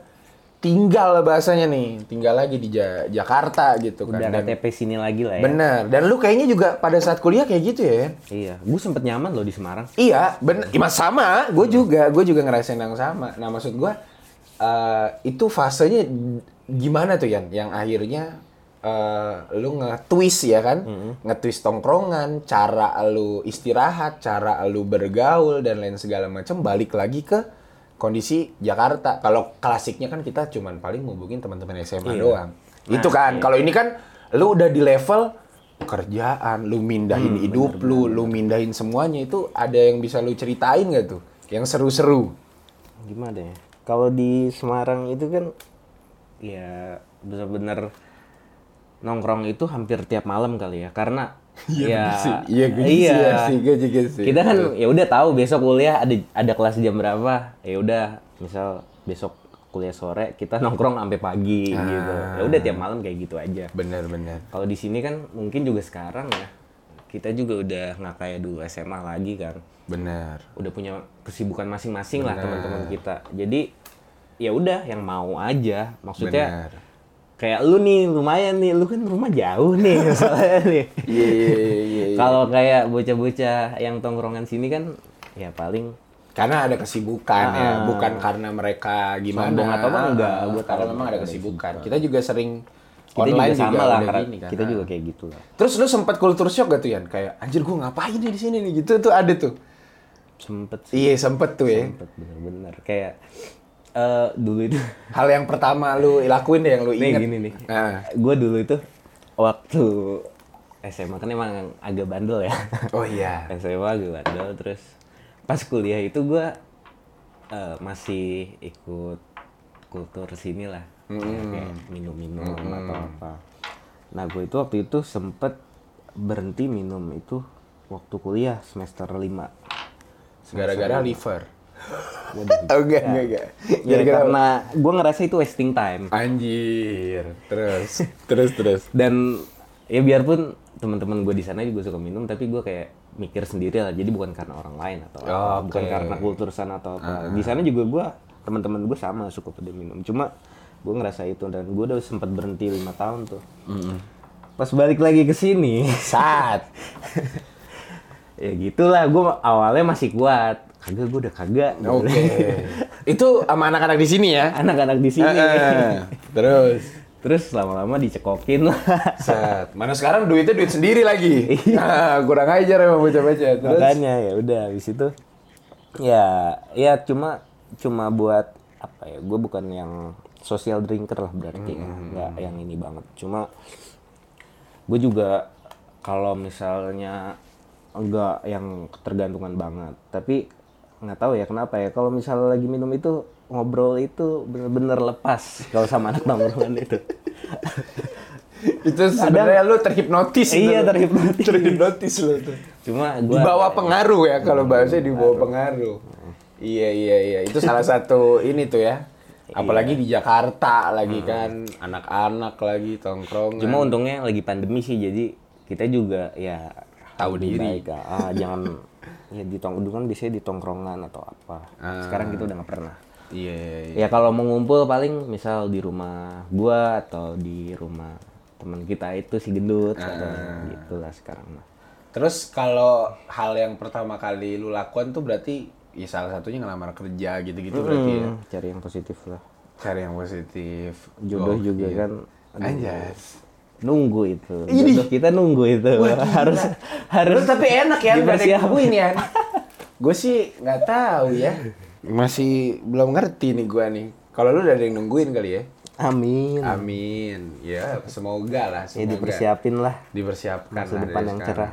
tinggal bahasanya nih tinggal lagi di Ja- Jakarta gitu kan Udah KTP sini lagi lah ya. bener dan lu kayaknya juga pada saat kuliah kayak gitu ya? Iya, gue sempet nyaman loh di Semarang. Iya, bener. Iya, sama. Gue juga, gue juga ngerasain yang sama. Nah, maksud gue eh, itu fasenya gimana tuh Yan? Yang akhirnya eh, lu nge-twist ya kan? Nge-twist tongkrongan, cara lu istirahat, cara lu bergaul dan lain segala macam balik lagi ke kondisi Jakarta. Kalau klasiknya kan kita cuman paling ngubungin teman-teman SMA Iya. doang. Nah, itu kan. iya. Kalau ini kan lu udah di level kerjaan, lu mindahin Hmm, hidup lu, lu mindahin semuanya itu ada yang bisa lu ceritain gak tuh? Yang seru-seru. Gimana ya? Kalau di Semarang itu kan ya bener-bener nongkrong itu hampir tiap malam kali ya. Karena (laughs) ya Iya, gue iya. sih, gue juga sih. Kita kan ya udah tahu besok kuliah ada ada kelas jam berapa. Ya udah, misal besok kuliah sore kita nongkrong sampai pagi Ah. gitu. Ya udah tiap malam kayak gitu aja. Bener-bener. Kalau di sini kan mungkin juga sekarang ya kita juga udah nggak kayak dulu SMA lagi kan. Bener. Udah punya kesibukan masing-masing lah teman-teman kita. Jadi ya udah yang mau aja. Maksudnya Bener. Kayak lu nih lumayan nih, lu kan rumah jauh nih (laughs) misalnya nih. Iya, iya, iya, iya. Kalau kayak bocah-bocah yang tongkrongan sini kan ya paling Karena ada kesibukan ya, Ah. bukan karena mereka gimana. Sombong atau apa, enggak. Ah, Gua karena memang ada kesibukan. Kita juga sering kita online juga sama lah udah karena gini kan. kita Ah. juga kayak gitu lah. Terus lu sempat culture shock gak tuh Yan? Kayak anjir gua ngapain nih di sini nih gitu tuh ada tuh. Sempet sih, Iya, sempet tuh ya. sempet bener-bener kayak eh dulu itu Hal yang pertama lu lakuin deh yang lu nih inget. gini nih. Ah. Gue dulu itu waktu SMA kan emang agak bandel ya. Oh iya. (laughs) SMA agak bandel terus pas kuliah itu gue masih ikut kultur sini lah. Ya, kayak minum-minum atau apa. Nah gue itu waktu itu sempet berhenti minum itu waktu kuliah semester 5. Gara-gara liver. (laughs) Oh enggak, enggak. Ya, Gara-gara karena gue ngerasa itu wasting time. anjir. Terus, terus, terus. dan ya biarpun teman-teman gue di sana juga suka minum tapi gue kayak mikir sendiri lah jadi bukan karena orang lain atau apa, Oh, Oke. bukan karena kultur sana atau apa di sana juga gue teman-teman gue sama suka pada minum cuma gue ngerasa itu dan gue udah sempat berhenti lima tahun tuh pas balik lagi ke sini Saat. (laughs) ya gitulah gue awalnya masih kuat kagak gue udah kagak Oke. (laughs) Itu sama anak-anak di sini ya. anak-anak di sini Eh, Terus. terus lama-lama dicekokin lah Saat. Mana sekarang duitnya duit sendiri lagi. (laughs) Nah, kurang ajar emang baca-baca. Terus. makanya ya udah habis itu ya ya cuma cuma buat apa ya gue bukan yang social drinker lah berarti ya. nggak yang ini banget cuma gue juga kalau misalnya enggak yang ketergantungan banget tapi nggak tahu ya kenapa ya kalau misalnya lagi minum itu ngobrol itu bener-bener lepas kalau sama anak nongkrongan itu Itu sebenarnya lu terhipnotis. Iya, terhipnotis. terhipnotis lu tuh. cuma Di gue bawah pengaruh ya kalau bahasanya di bawah pengaruh. Iya iya iya itu salah satu ini tuh ya. Apalagi di Jakarta lagi kan anak-anak lagi tongkrong. Cuma untungnya lagi pandemi sih, jadi kita juga ya Tahu diri. baik. Ah, jangan ya di tong dulu kan biasanya di tongkrongan atau apa. Sekarang kita udah nggak pernah. Iya iya iya. Ya kalau mau ngumpul paling misal di rumah gua atau di rumah teman kita itu si gendut atau gitulah sekarang mah. Terus kalau hal yang pertama kali lu lakukan tuh berarti ya salah satunya ngelamar kerja gitu-gitu berarti ya. Hmm, cari yang positif lah. Cari yang positif. Jodoh Gokil. juga kan aduh, Anjas. Nunggu itu. Jodoh kita nunggu itu. harus harus Lu tapi enak ya, dipersiapkan. nungguin ya. (laughs) Gue sih nggak tahu ya. Masih belum ngerti nih gua nih. Kalau lu udah ada yang nungguin kali ya? Amin. Amin. Ya, semoga lah. Ya Semoga. dipersiapin lah. Dipersiapkan Masa lah depan yang sekarang. cerah.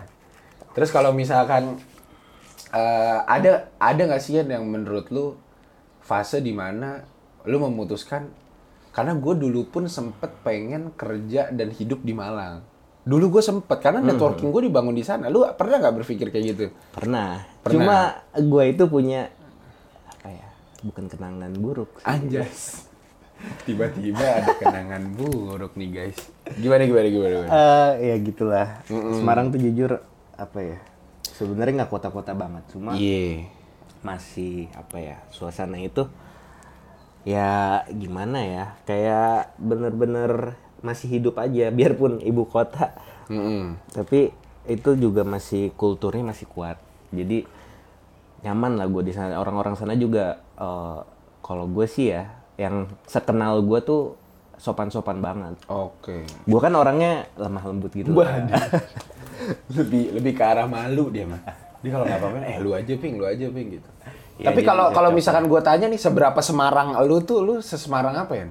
Terus kalau misalkan eh, ada ada nggak sih Yan, yang menurut lu fase di mana lu memutuskan karena gue dulu pun sempet pengen kerja dan hidup di Malang. Dulu gue sempet karena networking gue dibangun di sana. Lu pernah nggak berpikir kayak gitu? Pernah. Pernah. Cuma gue itu punya apa ya? Bukan kenangan buruk. Anjas. (laughs) Tiba-tiba ada kenangan buruk nih guys. Gimana gimana gimana? gimana? Eh, ya gitulah. Semarang tuh jujur apa ya? Sebenarnya nggak kota-kota banget, cuma Iya. masih apa ya? Suasana itu ya gimana ya? Kayak bener-bener masih hidup aja, (laughs) biarpun ibu kota. Mm-mm. Tapi itu juga masih kulturnya masih kuat. Jadi nyaman lah gue di sana. Orang-orang sana juga eh, kalau gue sih ya, yang sekenal gue tuh sopan-sopan banget. Oke. Gue kan orangnya lemah lembut gitu. (laughs) lebih lebih ke arah malu dia mah. Dia kalau nggak apa-apa, eh lu aja ping, lu aja ping gitu. Ya, Tapi kalau kalau misalkan gue tanya nih seberapa Semarang lu tuh, lu sesemarang apa ya?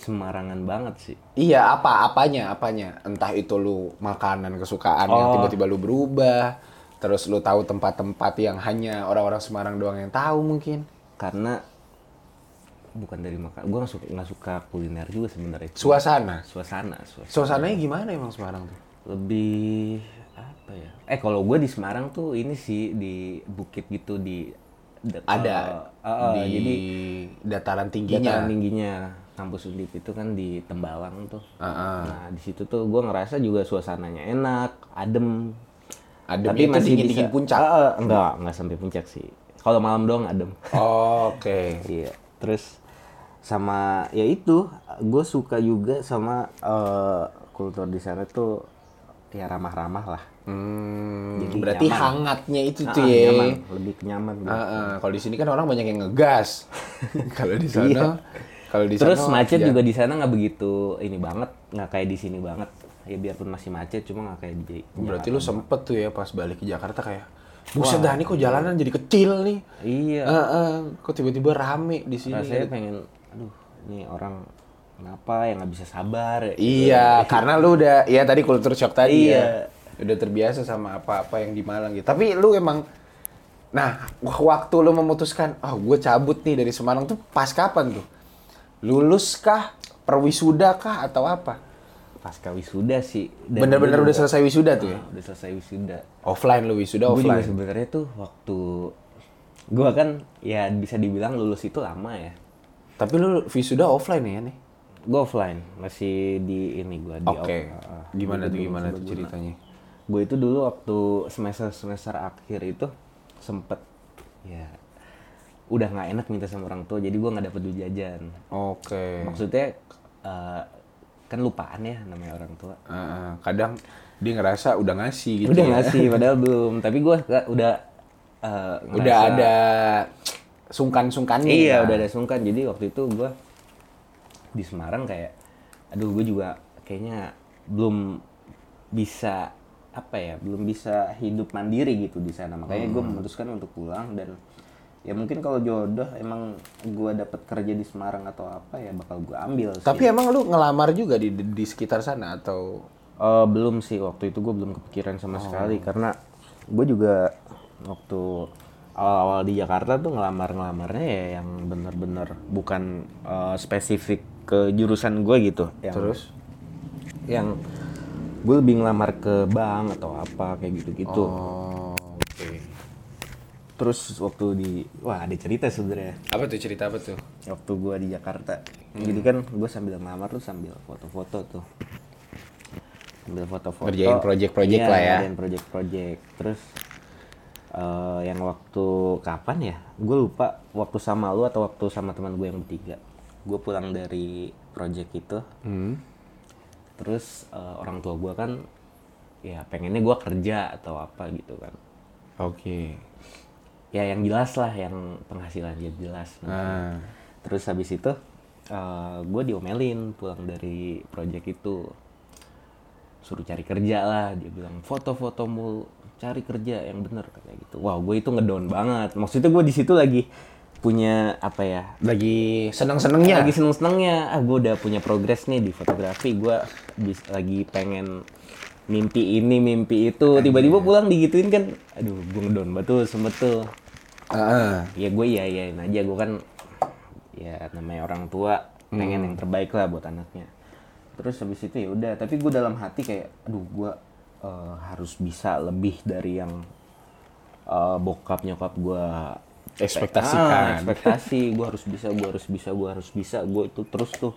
Semarangan banget sih. Iya, apa apanya, apanya? Entah itu lu makanan kesukaan yang Oh. tiba-tiba lu berubah, terus lu tahu tempat-tempat yang hanya orang-orang Semarang doang yang tahu mungkin. Karena bukan dari makan. Gue nggak suka nggak suka kuliner juga sebenarnya. Suasana. Suasana, suasana. Suasananya gimana emang Semarang tuh? Lebih apa ya? Eh kalau gue di Semarang tuh ini sih di bukit gitu di de- Ada eh, eh, di jadi dataran tingginya. dataran tingginya kampus Undip itu kan di Tembalang tuh. Heeh. Nah di situ tuh gue ngerasa juga suasananya enak, adem. Adem itu dingin-dingin puncak. Eh, eh, enggak, enggak sampai puncak sih. Kalau malam doang adem. Oke. (laughs) Iya. Terus sama ya itu, gue suka juga sama eh, kultur di sana tuh ya ramah-ramah lah. Hmm, Jadi berarti nyaman. hangatnya itu Ah, tuh ya. nyaman, lebih nyaman. gua. Heeh, kalau di sini kan orang banyak yang ngegas. (laughs) kalau di sana, kalau di Iya. Terus sana macet ya- juga di sana nggak begitu ini banget, nggak kayak di sini banget. Ya biarpun masih macet, cuma nggak kayak di. Berarti lu sempet tuh ya pas balik ke Jakarta kayak, buset dah nih kok jalanan jadi kecil nih. Iya. Heeh, kok tiba-tiba rame di sini. Rasanya pengen, aduh, ini orang kenapa yang nggak bisa sabar? ya? Iya, (laughs) karena lu udah, ya tadi kultur shock tadi Iya. ya. Udah terbiasa sama apa-apa yang di Malang gitu. Tapi lu emang, nah waktu lu memutuskan, oh gue cabut nih dari Semarang tuh pas kapan tuh? Lulus kah? Perwisuda kah? Atau apa? Pasca wisuda sih. Bener-bener gua udah selesai wisuda tuh ya? Udah selesai wisuda. Offline lu wisuda Gue juga offline? sebenarnya tuh waktu gua kan ya bisa dibilang lulus itu lama ya. Tapi lu wisuda offline ya nih? Gue offline, masih di ini gua di Oke. off- ah, Gimana tuh gimana tuh ceritanya? Gue itu dulu waktu semester semester akhir itu sempet ya udah nggak enak minta sama orang tua, jadi gua nggak dapet duit jajan. Oke. Maksudnya eh, kan lupaan ya namanya orang tua. Heeh, kadang dia ngerasa udah ngasih gitu udah ya. ngasih (laughs) padahal belum, tapi nggak- udah Udah ngerasa- ada sungkan-sungkannya. Iya, ya. udah ada sungkan. Jadi waktu itu gua di Semarang kayak, aduh gue juga kayaknya belum bisa apa ya, belum bisa hidup mandiri gitu di sana. Makanya gue Hmm. memutuskan untuk pulang dan ya mungkin kalau jodoh emang gua dapat kerja di Semarang atau apa ya bakal gue ambil. sih. Tapi emang lu ngelamar juga di, di, sekitar sana atau Eh, belum sih waktu itu gue belum kepikiran sama sekali karena gue juga waktu awal-awal di Jakarta tuh ngelamar-ngelamarnya ya yang bener-bener bukan eh, spesifik ke jurusan gue gitu. Yang, terus? yang gue lebih ngelamar ke bank atau apa kayak gitu-gitu. Oh, oke. Terus waktu di wah ada cerita sebenarnya Apa tuh cerita apa tuh? waktu gue di Jakarta. Jadi kan gue sambil ngelamar tuh sambil foto-foto tuh. Sambil foto-foto. Ngerjain project-project Iya, lah ya. Ngerjain project-project. Terus eh, yang waktu kapan ya? Gue lupa waktu sama lu atau waktu sama teman gue yang bertiga. Gue pulang dari project itu. Hmm. Terus eh, orang tua gue kan ya pengennya gue kerja atau apa gitu kan. Oke. Ya yang jelas lah, yang penghasilan dia jelas. Nah, Terus habis itu gue diomelin pulang dari project itu suruh cari kerja lah dia bilang foto-foto mulu cari kerja yang bener kayak gitu. Wow gue itu ngedown banget. Maksudnya gue di situ lagi punya apa ya? lagi seneng-senengnya. Lagi seneng senengnya. Ah gue udah punya progres nih di fotografi. Gue lagi pengen mimpi ini mimpi itu. Tiba-tiba pulang digituin kan. Aduh gue ngedown betul sempet tuh Heeh. ya gue iya iyain aja gue kan ya namanya orang tua pengen yang terbaik lah buat anaknya terus habis itu ya udah tapi gue dalam hati kayak aduh gue eh, harus bisa lebih dari yang eh, bokap nyokap gue Ekspektasikan. ekspektasi. Gue harus bisa gue harus bisa gue harus bisa. Gue itu terus tuh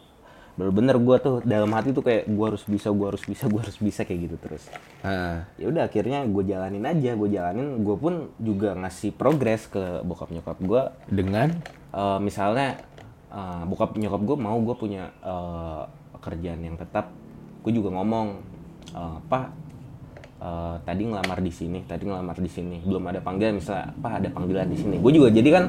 bener-bener gue tuh dalam hati tuh kayak gue harus bisa gue harus bisa gue harus bisa kayak gitu terus. Ah. ya udah akhirnya gue jalanin aja gue jalanin. Gue pun juga ngasih progres ke bokap nyokap gue dengan? Eh, misalnya eh, bokap nyokap gue mau gue punya eh, pekerjaan yang tetap. Gue juga ngomong eh, pak eh, tadi ngelamar di sini tadi ngelamar di sini belum ada panggilan misalnya pak ada panggilan di sini gue juga jadi kan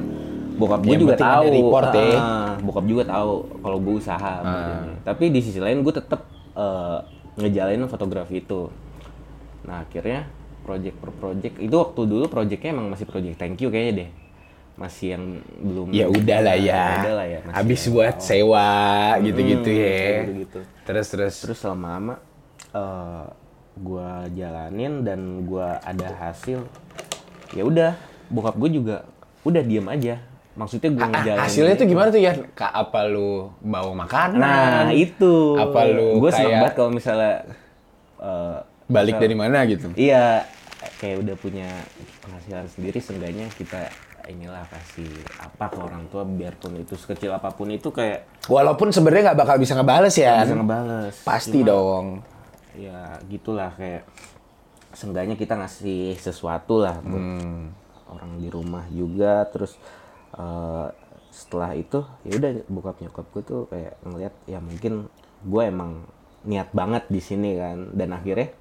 bokap gue juga tahu report ya. ah, bokap juga tahu kalau gue usaha maksudnya. tapi di sisi lain gue tetap eh, ngejalanin fotografi itu nah akhirnya project per project itu waktu dulu projectnya emang masih project thank you kayaknya deh masih yang belum ya udahlah ya. udah lah ya masih Habis yang buat sewa gitu-gitu Hmm, ya. kayak gitu-gitu. Terus terus. terus lama-lama eh gua jalanin dan gua ada hasil ya udah bokap gue juga udah diem aja maksudnya gue Ah, ngejalanin hasilnya tuh gimana tuh ya? Kak apa lu bawa makanan? nah itu Apa lu gue seneng kayak- banget kalau misalnya eh, balik misal- dari mana gitu? Iya, kayak udah punya penghasilan sendiri, seenggaknya kita inilah kasih apa ke orang tua biarpun itu sekecil apa pun itu kayak Walaupun sebenarnya nggak bakal bisa ngebales ya. bisa ngebales. Pasti Cuma, dong. Ya gitulah kayak seenggaknya kita ngasih sesuatu lah buat Hmm. orang di rumah juga terus eh, setelah itu ya udah bokap nyokap gue tuh kayak ngeliat ya mungkin gue emang niat banget di sini kan dan akhirnya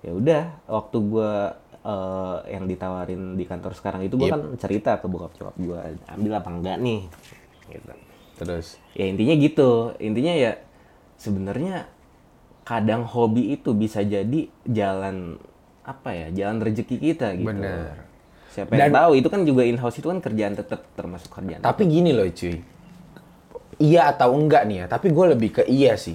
ya udah waktu gue eh, yang ditawarin di kantor sekarang itu gue Yep. kan cerita ke bokap nyokap gue ambil apa enggak nih gitu Terus. ya intinya gitu intinya ya sebenarnya kadang hobi itu bisa jadi jalan apa ya jalan rezeki kita gitu Bener. siapa yang Dan- tahu itu kan juga in house itu kan kerjaan tetap termasuk kerjaan Tapi gini loh cuy. Iya atau enggak nih ya, tapi gue lebih ke iya sih.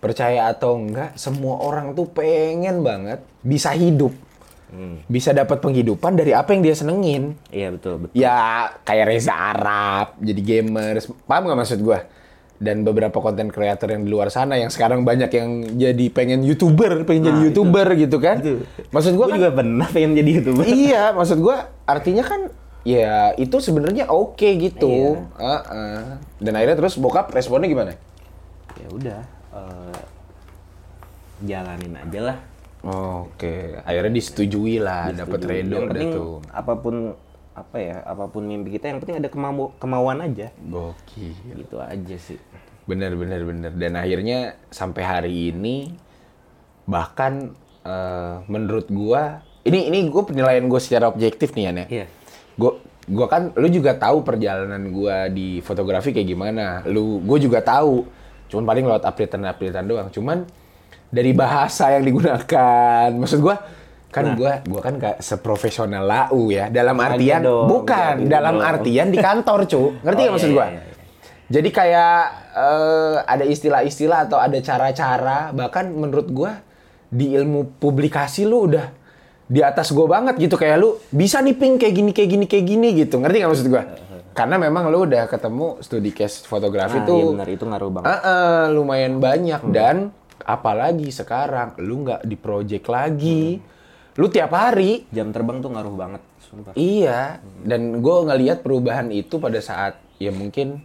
Percaya atau enggak, semua orang tuh pengen banget bisa hidup. Hmm. Bisa dapat penghidupan dari apa yang dia senengin. iya betul betul Ya kayak Reza Arab, jadi gamers. Paham nggak maksud gue? Dan beberapa konten kreator yang di luar sana yang sekarang banyak yang jadi pengen youtuber, pengen jadi Nah, itu. youtuber gitu kan? Itu. Maksud gue gue kan juga pernah pengen jadi youtuber iya, maksud gua artinya kan ya itu sebenarnya oke gitu. Iya. Heeh. Dan akhirnya terus bokap responnya gimana? ya udah eh, jalanin aja lah Oke, akhirnya disetujui lah, dapat redo tuh. apa pun apa ya apa pun mimpi kita yang penting ada kemau kemauan aja Gokil. gitu aja sih Bener bener bener. Dan akhirnya sampai hari ini bahkan eh, menurut gua ini ini gue penilaian gue secara objektif nih ya. Iya. Gue gua kan lu juga tahu perjalanan gua di fotografi kayak gimana. Lu gue juga tahu. Cuman paling lewat updatean-updatean doang. Cuman dari bahasa yang digunakan, maksud gua kan gua gua kan gak seprofesional lau ya. Dalam artian dong, bukan. dalam dong. artian di kantor cu. Ngerti Oh, nggak maksud iya, gua? iya, iya. jadi kayak eh, ada istilah-istilah atau ada cara-cara. Bahkan menurut gua di ilmu publikasi lu udah di atas gua banget gitu. Kayak lu bisa nih ping kayak gini kayak gini kayak gini gitu. Ngerti nggak maksud gua? Karena memang lu udah ketemu studi case fotografi Nah, tuh iya benar. Itu ngaruh banget. Eh, eh, lumayan banyak. Dan apalagi sekarang lu nggak di project lagi lu tiap hari Jam terbang tuh ngaruh banget, sumpah. Iya, dan gue ngelihat perubahan itu pada saat ya mungkin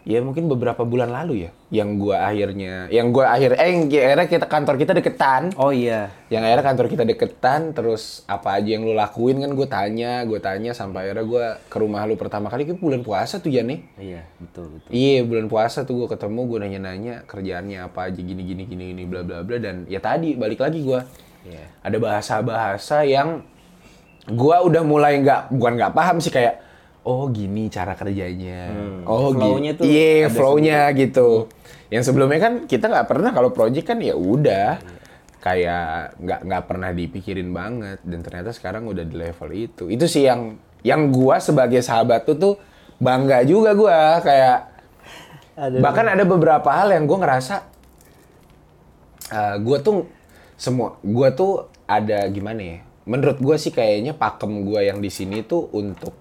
ya mungkin beberapa bulan lalu ya, yang gua akhirnya, yang gua akhir, eh yang akhirnya kita kantor kita deketan, Oh iya. yang akhirnya kantor kita deketan, terus apa aja yang lu lakuin kan gue tanya, gue tanya sampai akhirnya gue ke rumah lu pertama kali itu bulan puasa tuh ya nih. Iya, betul betul. Iya bulan puasa tuh gue ketemu gue nanya-nanya kerjaannya apa aja gini gini gini gini bla bla bla dan ya tadi balik lagi gue Iya. ada bahasa-bahasa yang gua udah mulai nggak bukan nggak paham sih kayak oh gini cara kerjanya. Oh Flow-nya tuh iya ada flow-nya gitu. Yang sebelumnya kan kita nggak pernah kalau project kan ya udah. Kayak nggak nggak pernah dipikirin banget. Dan ternyata sekarang udah di level itu. Itu sih yang yang gua sebagai sahabat tuh tuh bangga juga gua. Kayak bahkan ada beberapa hal yang gua ngerasa eh gue tuh semua gue tuh ada gimana ya menurut gue sih kayaknya pakem gue yang di sini tuh untuk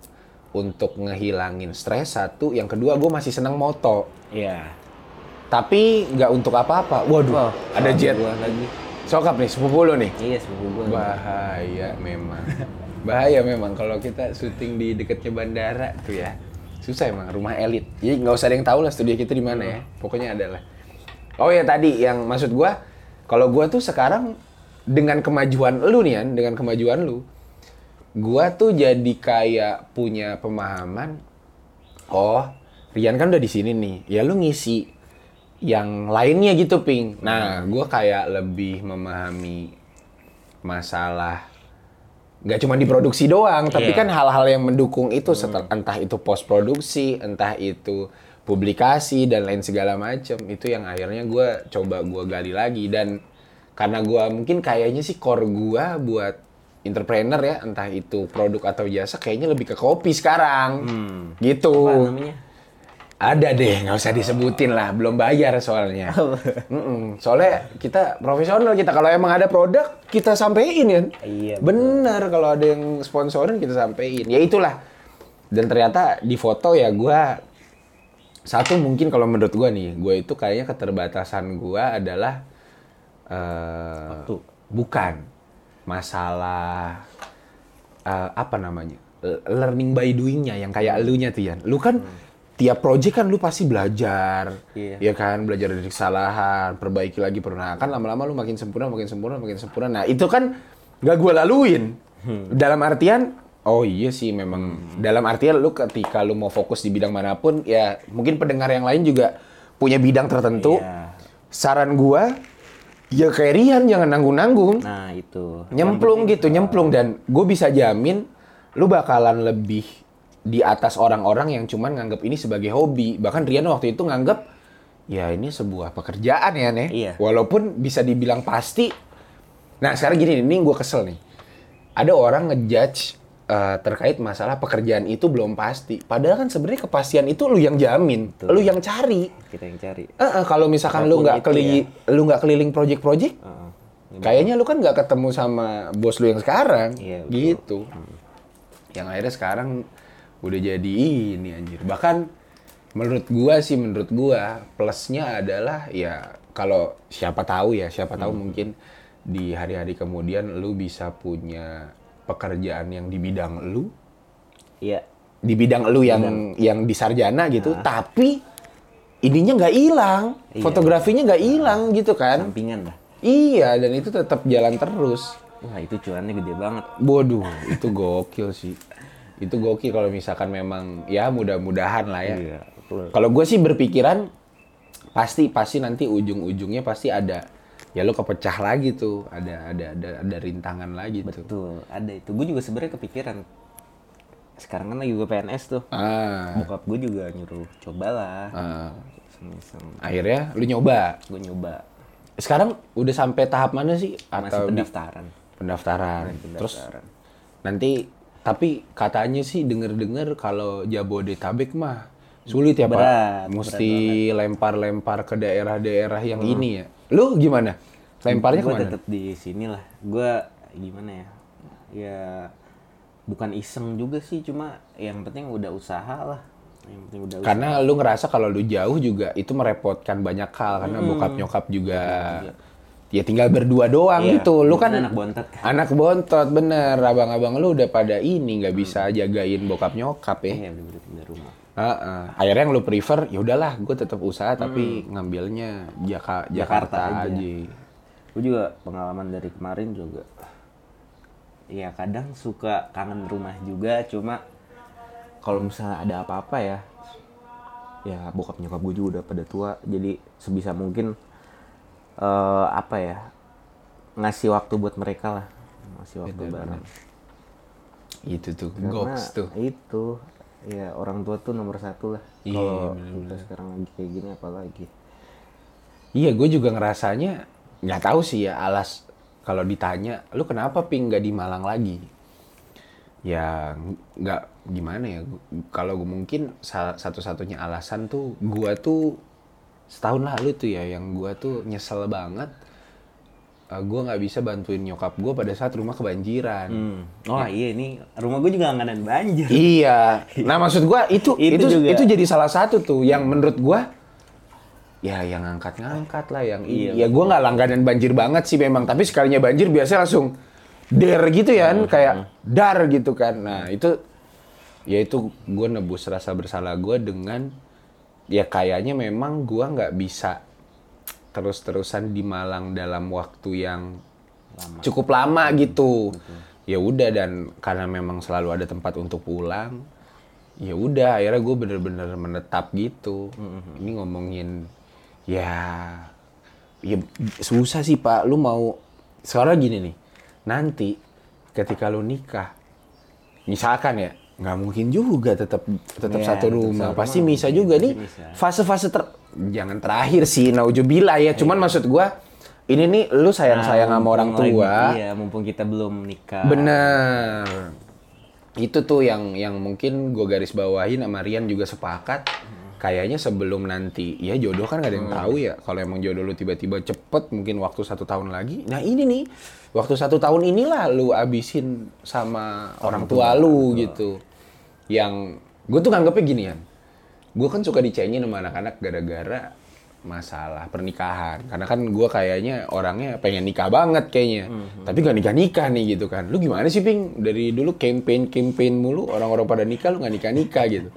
untuk ngehilangin stres satu yang kedua gue masih seneng moto Iya. Tapi nggak untuk apa-apa. Waduh, ada jet. Gua lagi. Sokap nih, sepupu lu nih. Iya, sepupu gua. Bahaya memang. Bahaya memang kalau kita syuting di dekatnya bandara tuh ya. Susah emang rumah elit. Jadi nggak usah ada yang tahu lah studio kita di mana ya. Pokoknya adalah. Oh ya tadi yang maksud gua kalau gua tuh sekarang dengan kemajuan lu nih dengan kemajuan lu, gua tuh jadi kayak punya pemahaman oh, Rian kan udah di sini nih. Ya lu ngisi yang lainnya gitu, Ping. Nah, gua kayak lebih memahami masalah nggak cuma diproduksi doang, tapi Iya. kan hal-hal yang mendukung itu setel- entah itu post produksi, entah itu publikasi dan lain segala macam itu yang akhirnya gua coba gua gali lagi dan karena gua mungkin kayaknya sih core gua buat entrepreneur ya entah itu produk atau jasa kayaknya lebih ke kopi sekarang gitu Apa namanya? ada deh, nggak usah disebutin lah, belum bayar soalnya. (laughs) Soalnya kita profesional kita kalau emang ada produk kita sampein ya. Iya. Bener kalau ada yang sponsorin kita sampein. Ya itulah. Dan ternyata di foto ya gua satu mungkin kalau menurut gua nih, gua itu kayaknya keterbatasan gua adalah eh Waktu. bukan masalah eh, apa namanya learning by doingnya yang kayak elunya tuh Yan. Lu kan tiap project kan lu pasti belajar, Iya. ya kan belajar dari kesalahan, perbaiki lagi pernah kan lama-lama lu makin sempurna, makin sempurna, makin sempurna. Nah itu kan gak gue laluin. Dalam artian, oh iya sih memang. Dalam artian lu ketika lu mau fokus di bidang mana pun, ya mungkin pendengar yang lain juga punya bidang tertentu. Iya. Saran gua, ya kayak Rian jangan nanggung-nanggung. Nah, itu. nyemplung gitu nyemplung. Dan gue bisa jamin lu bakalan lebih di atas orang-orang yang cuman nganggap ini sebagai hobi. Bahkan Rian waktu itu nganggap ya ini sebuah pekerjaan ya nih Iya. walaupun bisa dibilang pasti. Nah sekarang gini nih, ini gue kesel nih. Ada orang ngejudge eh, terkait masalah pekerjaan itu belum pasti padahal kan sebenarnya kepastian itu lu yang jamin Betul. lu yang cari Kita yang cari. Eh, eh, kalau misalkan lu Apa pun nggak itu keliling lu nggak keliling project-project Heeh. Kayaknya lu kan nggak ketemu sama bos lu yang sekarang, Iya, betul. gitu. Yang akhirnya sekarang udah jadi ini anjir. Bahkan menurut gua sih, menurut gua plusnya adalah ya kalau siapa tahu ya, siapa tahu Hmm. mungkin di hari-hari kemudian lu bisa punya pekerjaan yang di bidang lu, Iya. di bidang lu yang yang di sarjana gitu, tapi ininya nggak hilang. Iya. fotografinya nggak hilang gitu kan? Sampingan lah. Iya, dan itu tetap jalan terus. Wah, itu cuannya gede banget. Waduh, itu gokil sih. Itu gokil kalau misalkan memang ya mudah-mudahan lah ya. Iya. Kalau gue sih berpikiran pasti pasti nanti ujung-ujungnya pasti ada ya lo kepecah lagi tuh, ada ada ada ada rintangan lagi tuh. Betul, ada itu. Gue juga sebenarnya kepikiran. Sekarang kan lagi gue PNS tuh. Ah, Bokap gue juga nyuruh cobalah. ah. Iseng-iseng. akhirnya lu nyoba. Gue nyoba. Sekarang udah sampai tahap mana sih? Masih Atau di- pendaftaran. pendaftaran. Masih Terus pendaftaran. nanti tapi katanya sih denger-dengar kalau Jabodetabek mah sulit ya Berat, Pak. Mesti lempar-lempar ke daerah-daerah yang ini ya. Lu gimana? Lemparnya gue ke mana? tetap di sini lah. Gue gimana ya? Ya bukan iseng juga sih, cuma yang penting udah usaha lah. Yang penting udah usaha. Karena lu ngerasa kalau lu jauh juga itu merepotkan banyak hal karena bokap nyokap juga ya tinggal berdua doang Iya, gitu. Lu kan anak bontot anak bontot bener. Abang-abang lu udah pada ini nggak bisa jagain bokap nyokap ya. Iya, bener bener rumah. Heeh. Akhirnya yang lu prefer, ya udahlah, gue tetap usaha tapi ngambilnya Jaka, Jakarta, Jakarta aja. aja. Gue juga pengalaman dari kemarin juga. Ya kadang suka kangen rumah juga, cuma kalau misalnya ada apa-apa ya, ya bokap nyokap gue juga udah pada tua, jadi sebisa mungkin eh apa ya ngasih waktu buat mereka lah, ngasih waktu bareng. Itu tuh, Karena goks tuh. Itu ya orang tua tuh nomor satu lah. Iya, Kalau bener-bener. kita sekarang lagi kayak gini apalagi. Iya, gue juga ngerasanya nggak tahu sih ya alas kalau ditanya, lu kenapa ping nggak di Malang lagi? Ya nggak gimana ya. Kalau gue mungkin satu-satunya alasan tuh, gua tuh setahun lalu tuh ya, yang gua tuh nyesel banget. Eh, gua nggak bisa bantuin nyokap gua pada saat rumah kebanjiran. Hmm. Oh iya ini rumah gue juga langganan banjir. Iya. (laughs) Nah, maksud gua itu itu Itu itu, juga. jadi salah satu tuh yang menurut gua ya yang ngangkat-ngangkat lah yang Iya, ya gue nggak langganan banjir banget sih memang tapi sekalinya banjir biasanya langsung der gitu ya kan kayak dar gitu kan nah itu ya itu gue nebus rasa bersalah gue dengan ya kayaknya memang gue nggak bisa terus-terusan di Malang dalam waktu yang cukup lama gitu. Ya udah dan karena memang selalu ada tempat untuk pulang ya udah akhirnya gue bener-bener menetap gitu. Ini ngomongin ya ya susah sih pak. Lu mau sekarang gini nih nanti ketika lu nikah misalkan ya nggak mungkin juga tetap tetap Iya, satu tetap rumah. satu pasti bisa juga nih fase-fase ter jangan terakhir sih naujubillah ya cuman maksud gua ini nih lu sayang-sayang sama orang tua lagi- iya, mumpung kita belum nikah. Bener. Itu tuh yang yang mungkin gue garis bawahin sama Rian juga sepakat. Kayaknya sebelum nanti, ya jodoh kan gak ada yang tahu ya. Kalau emang jodoh lu tiba-tiba cepet, mungkin waktu satu tahun lagi. Nah ini nih, waktu satu tahun inilah lu abisin sama orang tua lu gitu. Yang gue tuh nganggepnya gini ya. Gue kan suka dicengin sama anak-anak gara-gara masalah pernikahan. Karena kan gue kayaknya orangnya pengen nikah banget kayaknya. Tapi gak nikah-nikah nih gitu kan. Lu gimana sih Ping? Dari dulu campaign-campaign mulu orang-orang pada nikah lu gak nikah-nikah gitu.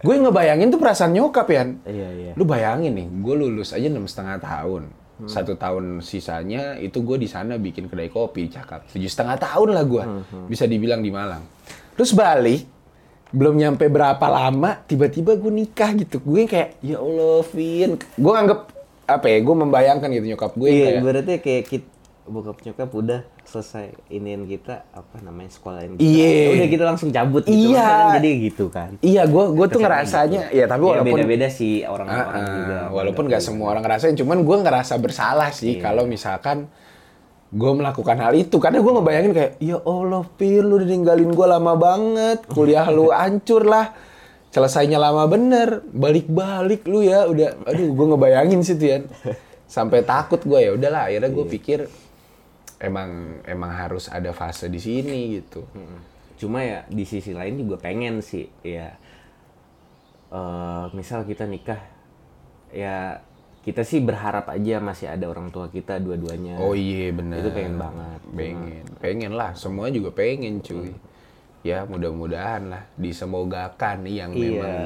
Gue ngebayangin tuh perasaan nyokap ya. Iya, iya. Lu bayangin nih, gue lulus aja enam setengah tahun. Satu tahun sisanya itu gue di sana bikin kedai kopi cakap. Tujuh setengah tahun lah gue, bisa dibilang di Malang. Terus balik, belum nyampe berapa lama, tiba-tiba gue nikah gitu. Gue kayak, ya Allah, Vin. Gue anggap apa ya? Gue membayangkan gitu nyokap gue Iya, kayak, berarti kayak kita bokap nyokap udah selesai iniin kita apa namanya sekolahin kita. Iya. Ya Udah kita langsung cabut gitu. Iya. Maksudnya Jadi gitu kan. Iya, gue gue tuh ngerasanya, gitu. ya tapi Ya, walaupun beda-beda sih orang-orang ah, juga. walaupun nggak semua orang ngerasain, cuman gue ngerasa bersalah sih kalau misalkan gue melakukan hal itu. Karena gue ngebayangin kayak ya Allah Pir lu udah ninggalin gue lama banget. Kuliah lu hancur lah. Selesainya lama bener. Balik-balik lu ya. Udah aduh gue ngebayangin sih tuh ya. Sampai takut gue ya udahlah. Akhirnya gue pikir emang emang harus ada fase di sini gitu. Mm-mm. Cuma ya di sisi lain juga pengen sih ya. Eh misal kita nikah ya kita sih berharap aja masih ada orang tua kita dua-duanya. Oh iya benar. Itu pengen banget. Pengen, pengen lah. Semua juga pengen cuy. Ya mudah-mudahan lah disemogakan nih yang Iya. memang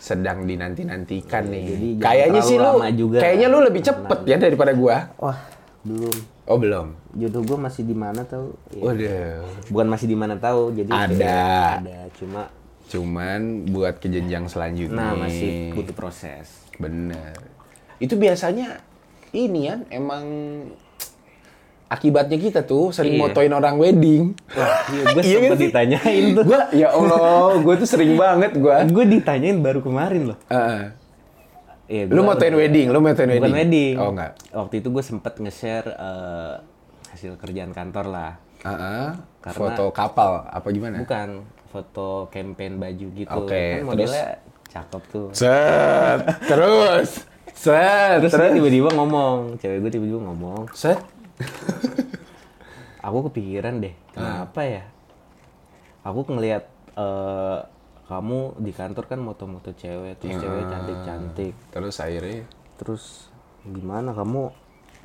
sedang dinanti-nantikan nih. jadi Kayaknya sih lu, juga. kayaknya lu lebih cepet ya daripada gua. Wah, belum. Oh belum. Jodoh gue masih di mana tahu? Ya. Waduh. Bukan masih di mana tahu, jadi Ada. ada cuma Cuman buat ke jenjang selanjutnya. nah masih butuh proses. Bener. Itu biasanya ini ya emang akibatnya kita tuh sering Iya. motoin orang wedding. Wah, iya, gue Iya sempet kan ditanyain tuh. Gua ya Allah, gue tuh sering banget gua. gue ditanyain baru kemarin loh. Heeh. Iya, Lu motoin wedding, lu motoin wedding. Bukan wedding. Oh enggak. Waktu itu gue sempet nge-share eh, hasil kerjaan kantor lah. Heeh. Karena- Foto kapal apa gimana? Bukan foto campaign baju gitu. Oke, kan modelnya cakep tuh. Set. Terus. (laughs) Set. Terus dia tiba-tiba ngomong, cewek gue tiba-tiba ngomong, Set. aku kepikiran deh, kenapa ya? Aku ngelihat eh, kamu di kantor kan moto-moto cewek, terus cewek cantik-cantik. Terus akhirnya Terus gimana kamu?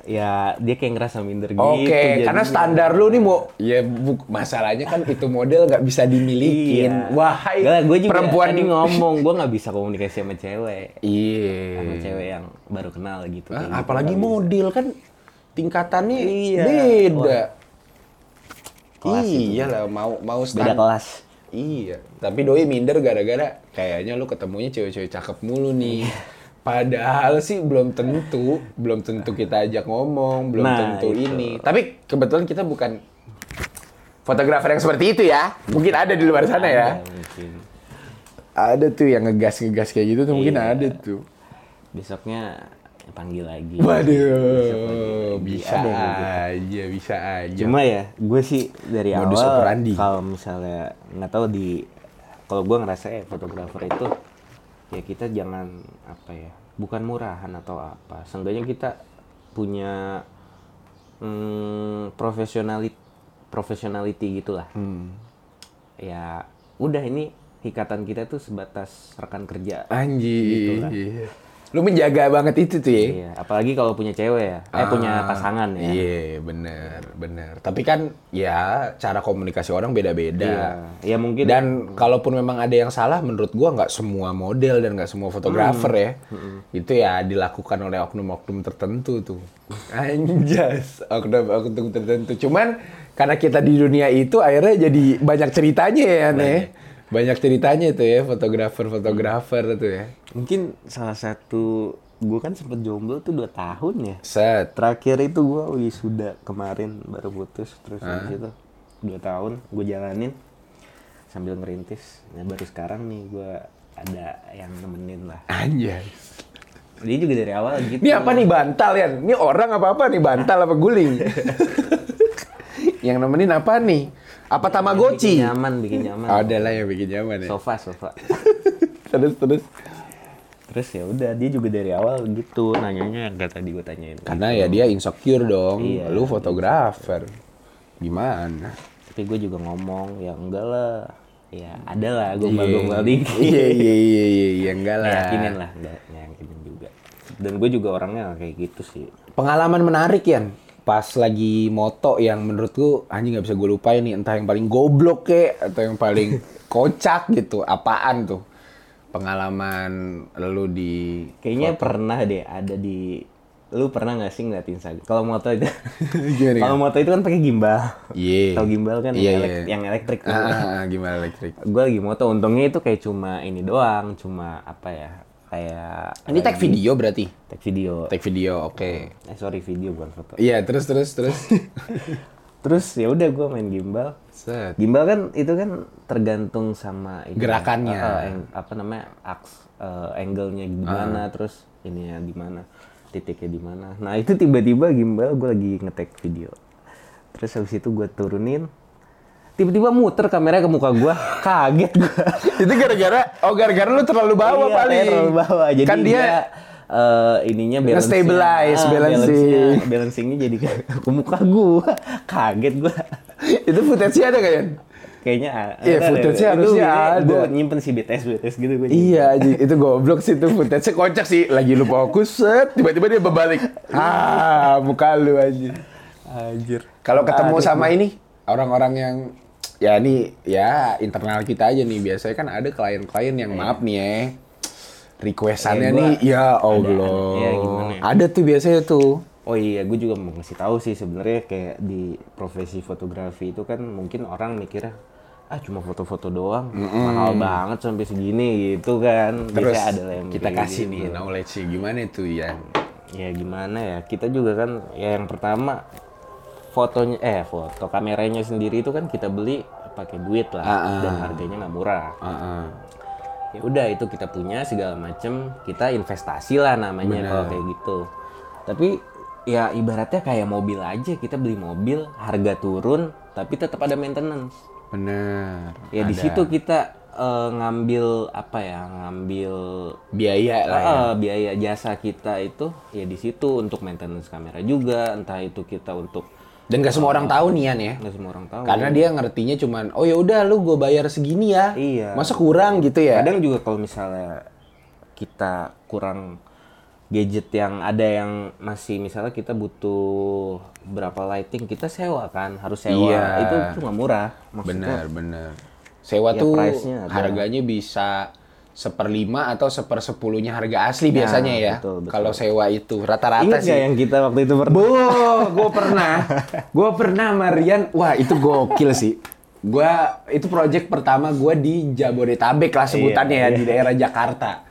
Ya dia kayak ngerasa minder gitu. Oke, karena standar lu nih mau ya bu, masalahnya kan itu model nggak bisa dimilikin. Iya. Wahai Nggak, gue juga perempuan tadi ngomong, gue nggak bisa komunikasi sama cewek. Iya. Sama cewek yang baru kenal gitu. Ah, gitu, apalagi bisa. model kan tingkatannya Iya. beda. Kelas iya lah mau mau Beda stand- kelas. Iya, tapi doi minder gara-gara kayaknya lu ketemunya cewek-cewek cakep mulu nih. Iya. Padahal sih belum tentu, belum tentu kita ajak ngomong, belum Nah, tentu itu. ini. Tapi kebetulan kita bukan fotografer yang seperti itu ya. Mungkin ada di luar sana ya. Ada mungkin. Ada tuh yang ngegas-ngegas kayak gitu tuh mungkin Iya. ada tuh. Besoknya panggil lagi. Waduh, bisa Ada yang aja, bisa aja. Cuma ya, gue sih dari Modus awal kalau misalnya nggak tahu di kalau gue ngerasa ya fotografer itu ya kita jangan apa ya, bukan murahan atau apa. Seenggaknya kita punya hmm, profesionality professionality gitulah. Hmm. Ya udah ini ikatan kita tuh sebatas rekan kerja. Anjir. Gitu lah. Lu menjaga banget itu tuh ya. Iya, apalagi kalau punya cewek ya, eh punya pasangan ya. Iya, bener, bener. Tapi kan ya cara komunikasi orang beda-beda. Iya, ya mungkin Dan kalaupun memang ada yang salah, menurut gua nggak semua model dan nggak semua fotografer ya, itu ya dilakukan oleh oknum-oknum tertentu tuh. Anjas, oknum-oknum tertentu. Cuman karena kita di dunia itu, akhirnya jadi banyak ceritanya ya, nih. Banyak ceritanya tuh ya, fotografer-fotografer tuh ya. mungkin salah satu gue kan sempet jomblo tuh dua tahun ya. Set. Terakhir itu gue wisuda kemarin baru putus terus habis itu dua tahun gue jalanin sambil ngerintis. Nah baru sekarang nih gue ada yang nemenin lah. Anjas. Dia juga dari awal gitu. Ini apa nih bantal ya? Ini orang apa apa nih bantal apa guling? (laughs) yang nemenin apa nih? Apa Tamagotchi? Bikin nyaman, bikin nyaman. Ada lah yang bikin nyaman ya. Sofa, sofa. (laughs) terus terus. Terus ya udah dia juga dari awal gitu nanyanya yang tadi gue tanyain. Karena ya dia insecure dong. Iya. Lu fotografer. Gimana? Tapi gue juga ngomong ya enggak lah. Ya ada lah gombal-gombal dikit. (laughs) Iya iya iya iya iya enggak lah. Yakinin lah, enggak yakinin juga. Dan gue juga orangnya kayak gitu sih. Pengalaman menarik ya pas lagi moto yang menurutku anjing nggak bisa gue lupain nih entah yang paling goblok kek atau yang paling (laughs) kocak gitu apaan tuh pengalaman lu di Kayaknya pernah deh ada di lu pernah nggak sih ngeliat Instagram? Kalau moto itu, (laughs) kalau moto itu kan pakai gimbal. Iya. Tahu gimbal kan Iya, yang, iya. elek- yang elektrik. Ah, ah, ah, gimana elektrik Gue lagi moto, untungnya itu kayak cuma ini doang, cuma apa ya? Kayak ini tag video berarti tag video. tag video oke Eh sorry video bukan foto. iya terus terus terus (laughs) Terus ya udah gue main gimbal. set Gimbal kan itu kan tergantung sama ini, Gerakannya. eh, ang- apa namanya aks eh, angle-nya di mana, terus ininya di mana, titiknya di mana. Nah itu tiba-tiba gimbal gue lagi ngetek video. Terus habis itu gue turunin, tiba-tiba muter kameranya ke muka gue, (laughs) kaget gue. itu gara-gara oh gara-gara lu terlalu bawah Iya, paling terlalu bawah. Jadi kan dia eh, ininya balance Nge-stabilize, balancing. balancingnya jadi ke, ke muka gue, kaget gue. itu footage-nya ada kayaknya Kayaknya Iya, ada, footage-nya ada. harusnya Itu ada. Gue nyimpen si BTS BTS gitu gue. Iya, itu goblok sih itu footage kocak sih. Lagi lu fokus, set, tiba-tiba dia berbalik. Ah, muka lu aja. Anjir. Kalau ketemu sama ini orang-orang yang ya ini ya internal kita aja nih. Biasanya kan ada klien-klien yang maaf nih ya requestannya gua nih ya Allah. Iya, gimana ya? ada tuh biasanya tuh. Oh iya, gue juga mau ngasih tahu sih sebenarnya kayak di profesi fotografi itu kan mungkin orang mikirnya ah cuma foto-foto doang, mahal banget sampai segini gitu kan. terus Biasanya ada yang kita kasih gitu. nih knowledge gimana tuh ya Ya gimana ya, kita juga kan ya yang pertama fotonya eh foto kameranya sendiri itu kan kita beli pakai duit lah Ah, ah. dan harganya nggak murah. Heeh. ya udah itu kita punya segala macem kita investasi lah namanya kalau kayak gitu tapi ya ibaratnya kayak mobil aja kita beli mobil harga turun tapi tetap ada maintenance bener ya di situ kita eh, ngambil apa ya ngambil biaya lah ya biaya jasa kita itu ya di situ untuk maintenance kamera juga entah itu kita untuk dan gak semua orang tahu nian ya. Nggak semua orang tahu. Karena dia ngertinya cuman oh ya udah lu gue bayar segini ya. Iya. masa kurang gitu ya? Kadang juga kalau misalnya kita kurang gadget yang ada yang masih misalnya kita butuh berapa lighting kita sewa kan harus sewa. Iya. itu cuma murah. Maksudnya Bener, bener. Sewa Ya, tuh harganya bisa seperlima atau sepersepuluhnya harga asli biasanya ya. Nah, betul, betul. Kalau sewa itu rata-rata ingat sih. nggak yang kita waktu itu pernah Bu, gue pernah, gue pernah Marian, wah itu gokil sih. Gua itu project pertama gue di Jabodetabek lah sebutannya Iya, ya di daerah Jakarta.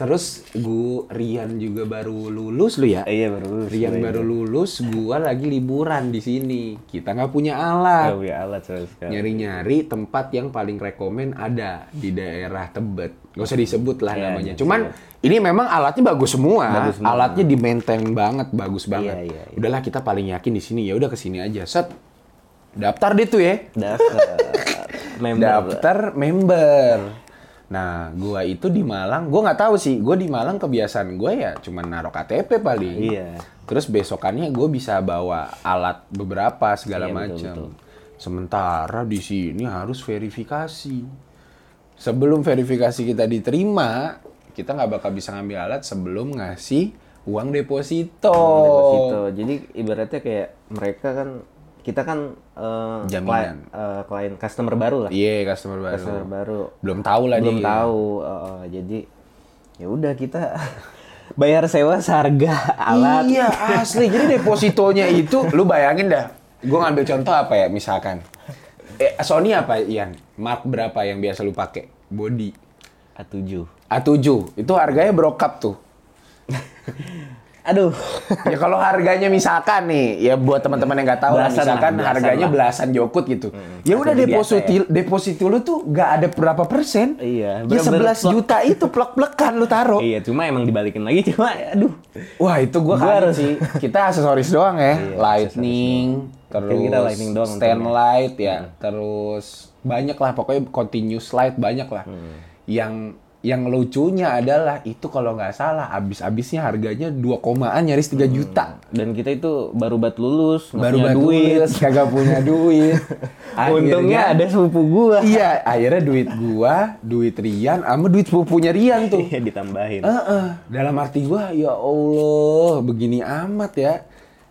Terus gue Rian juga baru lulus lu ya. iya baru lulus Rian gue. baru lulus, gua lagi liburan di sini. Kita nggak punya alat. Nggak punya alat sama sekali Nyari-nyari tempat yang paling rekomen ada di daerah Tebet. Gak usah disebut lah Iya, namanya. jangan Cuman ini memang alatnya bagus semua. Bagus semua. Alatnya di maintain banget, bagus banget. iya, iya. Udahlah kita paling yakin di sini. Ya udah ke sini aja. Set. Daftar deh tuh ya. daftar (laughs) member Daftar member. Nah, gua itu di Malang, gua nggak tahu sih. Gua di Malang kebiasaan gua ya cuman naruh KTP paling. Iya. Terus besokannya gue bisa bawa alat beberapa segala Iya, macam. Sementara di sini harus verifikasi. Sebelum verifikasi kita diterima, kita nggak bakal bisa ngambil alat sebelum ngasih uang deposito. deposito. Jadi ibaratnya kayak mereka kan kita kan Jaminan. klien, klien customer baru lah. Iya, customer baru. Customer baru. Belum tahu lah Belum dia. tahu. eh, jadi ya udah kita (laughs) bayar sewa seharga alat. Iya, asli. Jadi depositonya itu lu bayangin dah. Gue ngambil contoh apa ya misalkan. Eh, Sony apa Ian? Mark berapa yang biasa lu pakai? Body. A7. A7. Itu harganya brokap tuh. (laughs) Aduh. ya kalau harganya misalkan nih, ya buat teman-teman yang nggak tahu lah, Belasan misalkan lah, belasan harganya lah. belasan jokut gitu. ya udah Asumsi deposito deposito lu tuh nggak ada berapa persen. Iya, Ya bener-bener 11 juta itu plek-plekan lu taruh. Iya, cuma emang dibalikin lagi cuma aduh. Wah itu gua, Gua kaget harus- sih. Kita aksesoris doang ya, Iya, lightning, terus kita lightning doang stand light ya, terus banyak lah pokoknya continuous light banyak lah. Hmm. Yang yang lucunya adalah itu kalau nggak salah abis-abisnya harganya 2 komaan nyaris 3 juta. Dan kita itu baru bat lulus, Baru punya banget duit. lulus, kagak punya (laughs) duit. Untungnya ada sepupu gua. Iya, akhirnya duit gua, duit Rian, sama duit sepupunya Rian tuh. (laughs) Iya, ditambahin. Heeh. Dalam arti gua, ya Allah, begini amat ya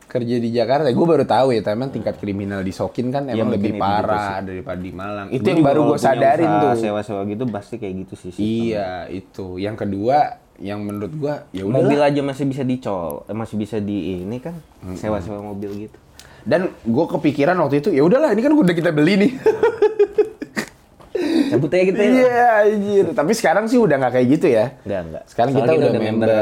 kerja di Jakarta. Gue baru tahu ya, teman tingkat kriminal di Sokin kan Iya, emang mungkin lebih parah daripada di Malang. Itu Gua yang baru gue sadarin tuh. Sewa-sewa gitu pasti kayak gitu sih. Iya, itu. Yang kedua, yang menurut gua ya udah Mobil aja masih bisa dicol, eh, masih bisa di ini kan sewa-sewa mobil gitu. Dan gue kepikiran waktu itu, ya udahlah, ini kan udah kita beli nih. (laughs) Cabut aja kita ya. Iya, anjir. Tapi sekarang sih udah nggak kayak gitu ya. Enggak, enggak. Sekarang Soalnya kita udah member. ini,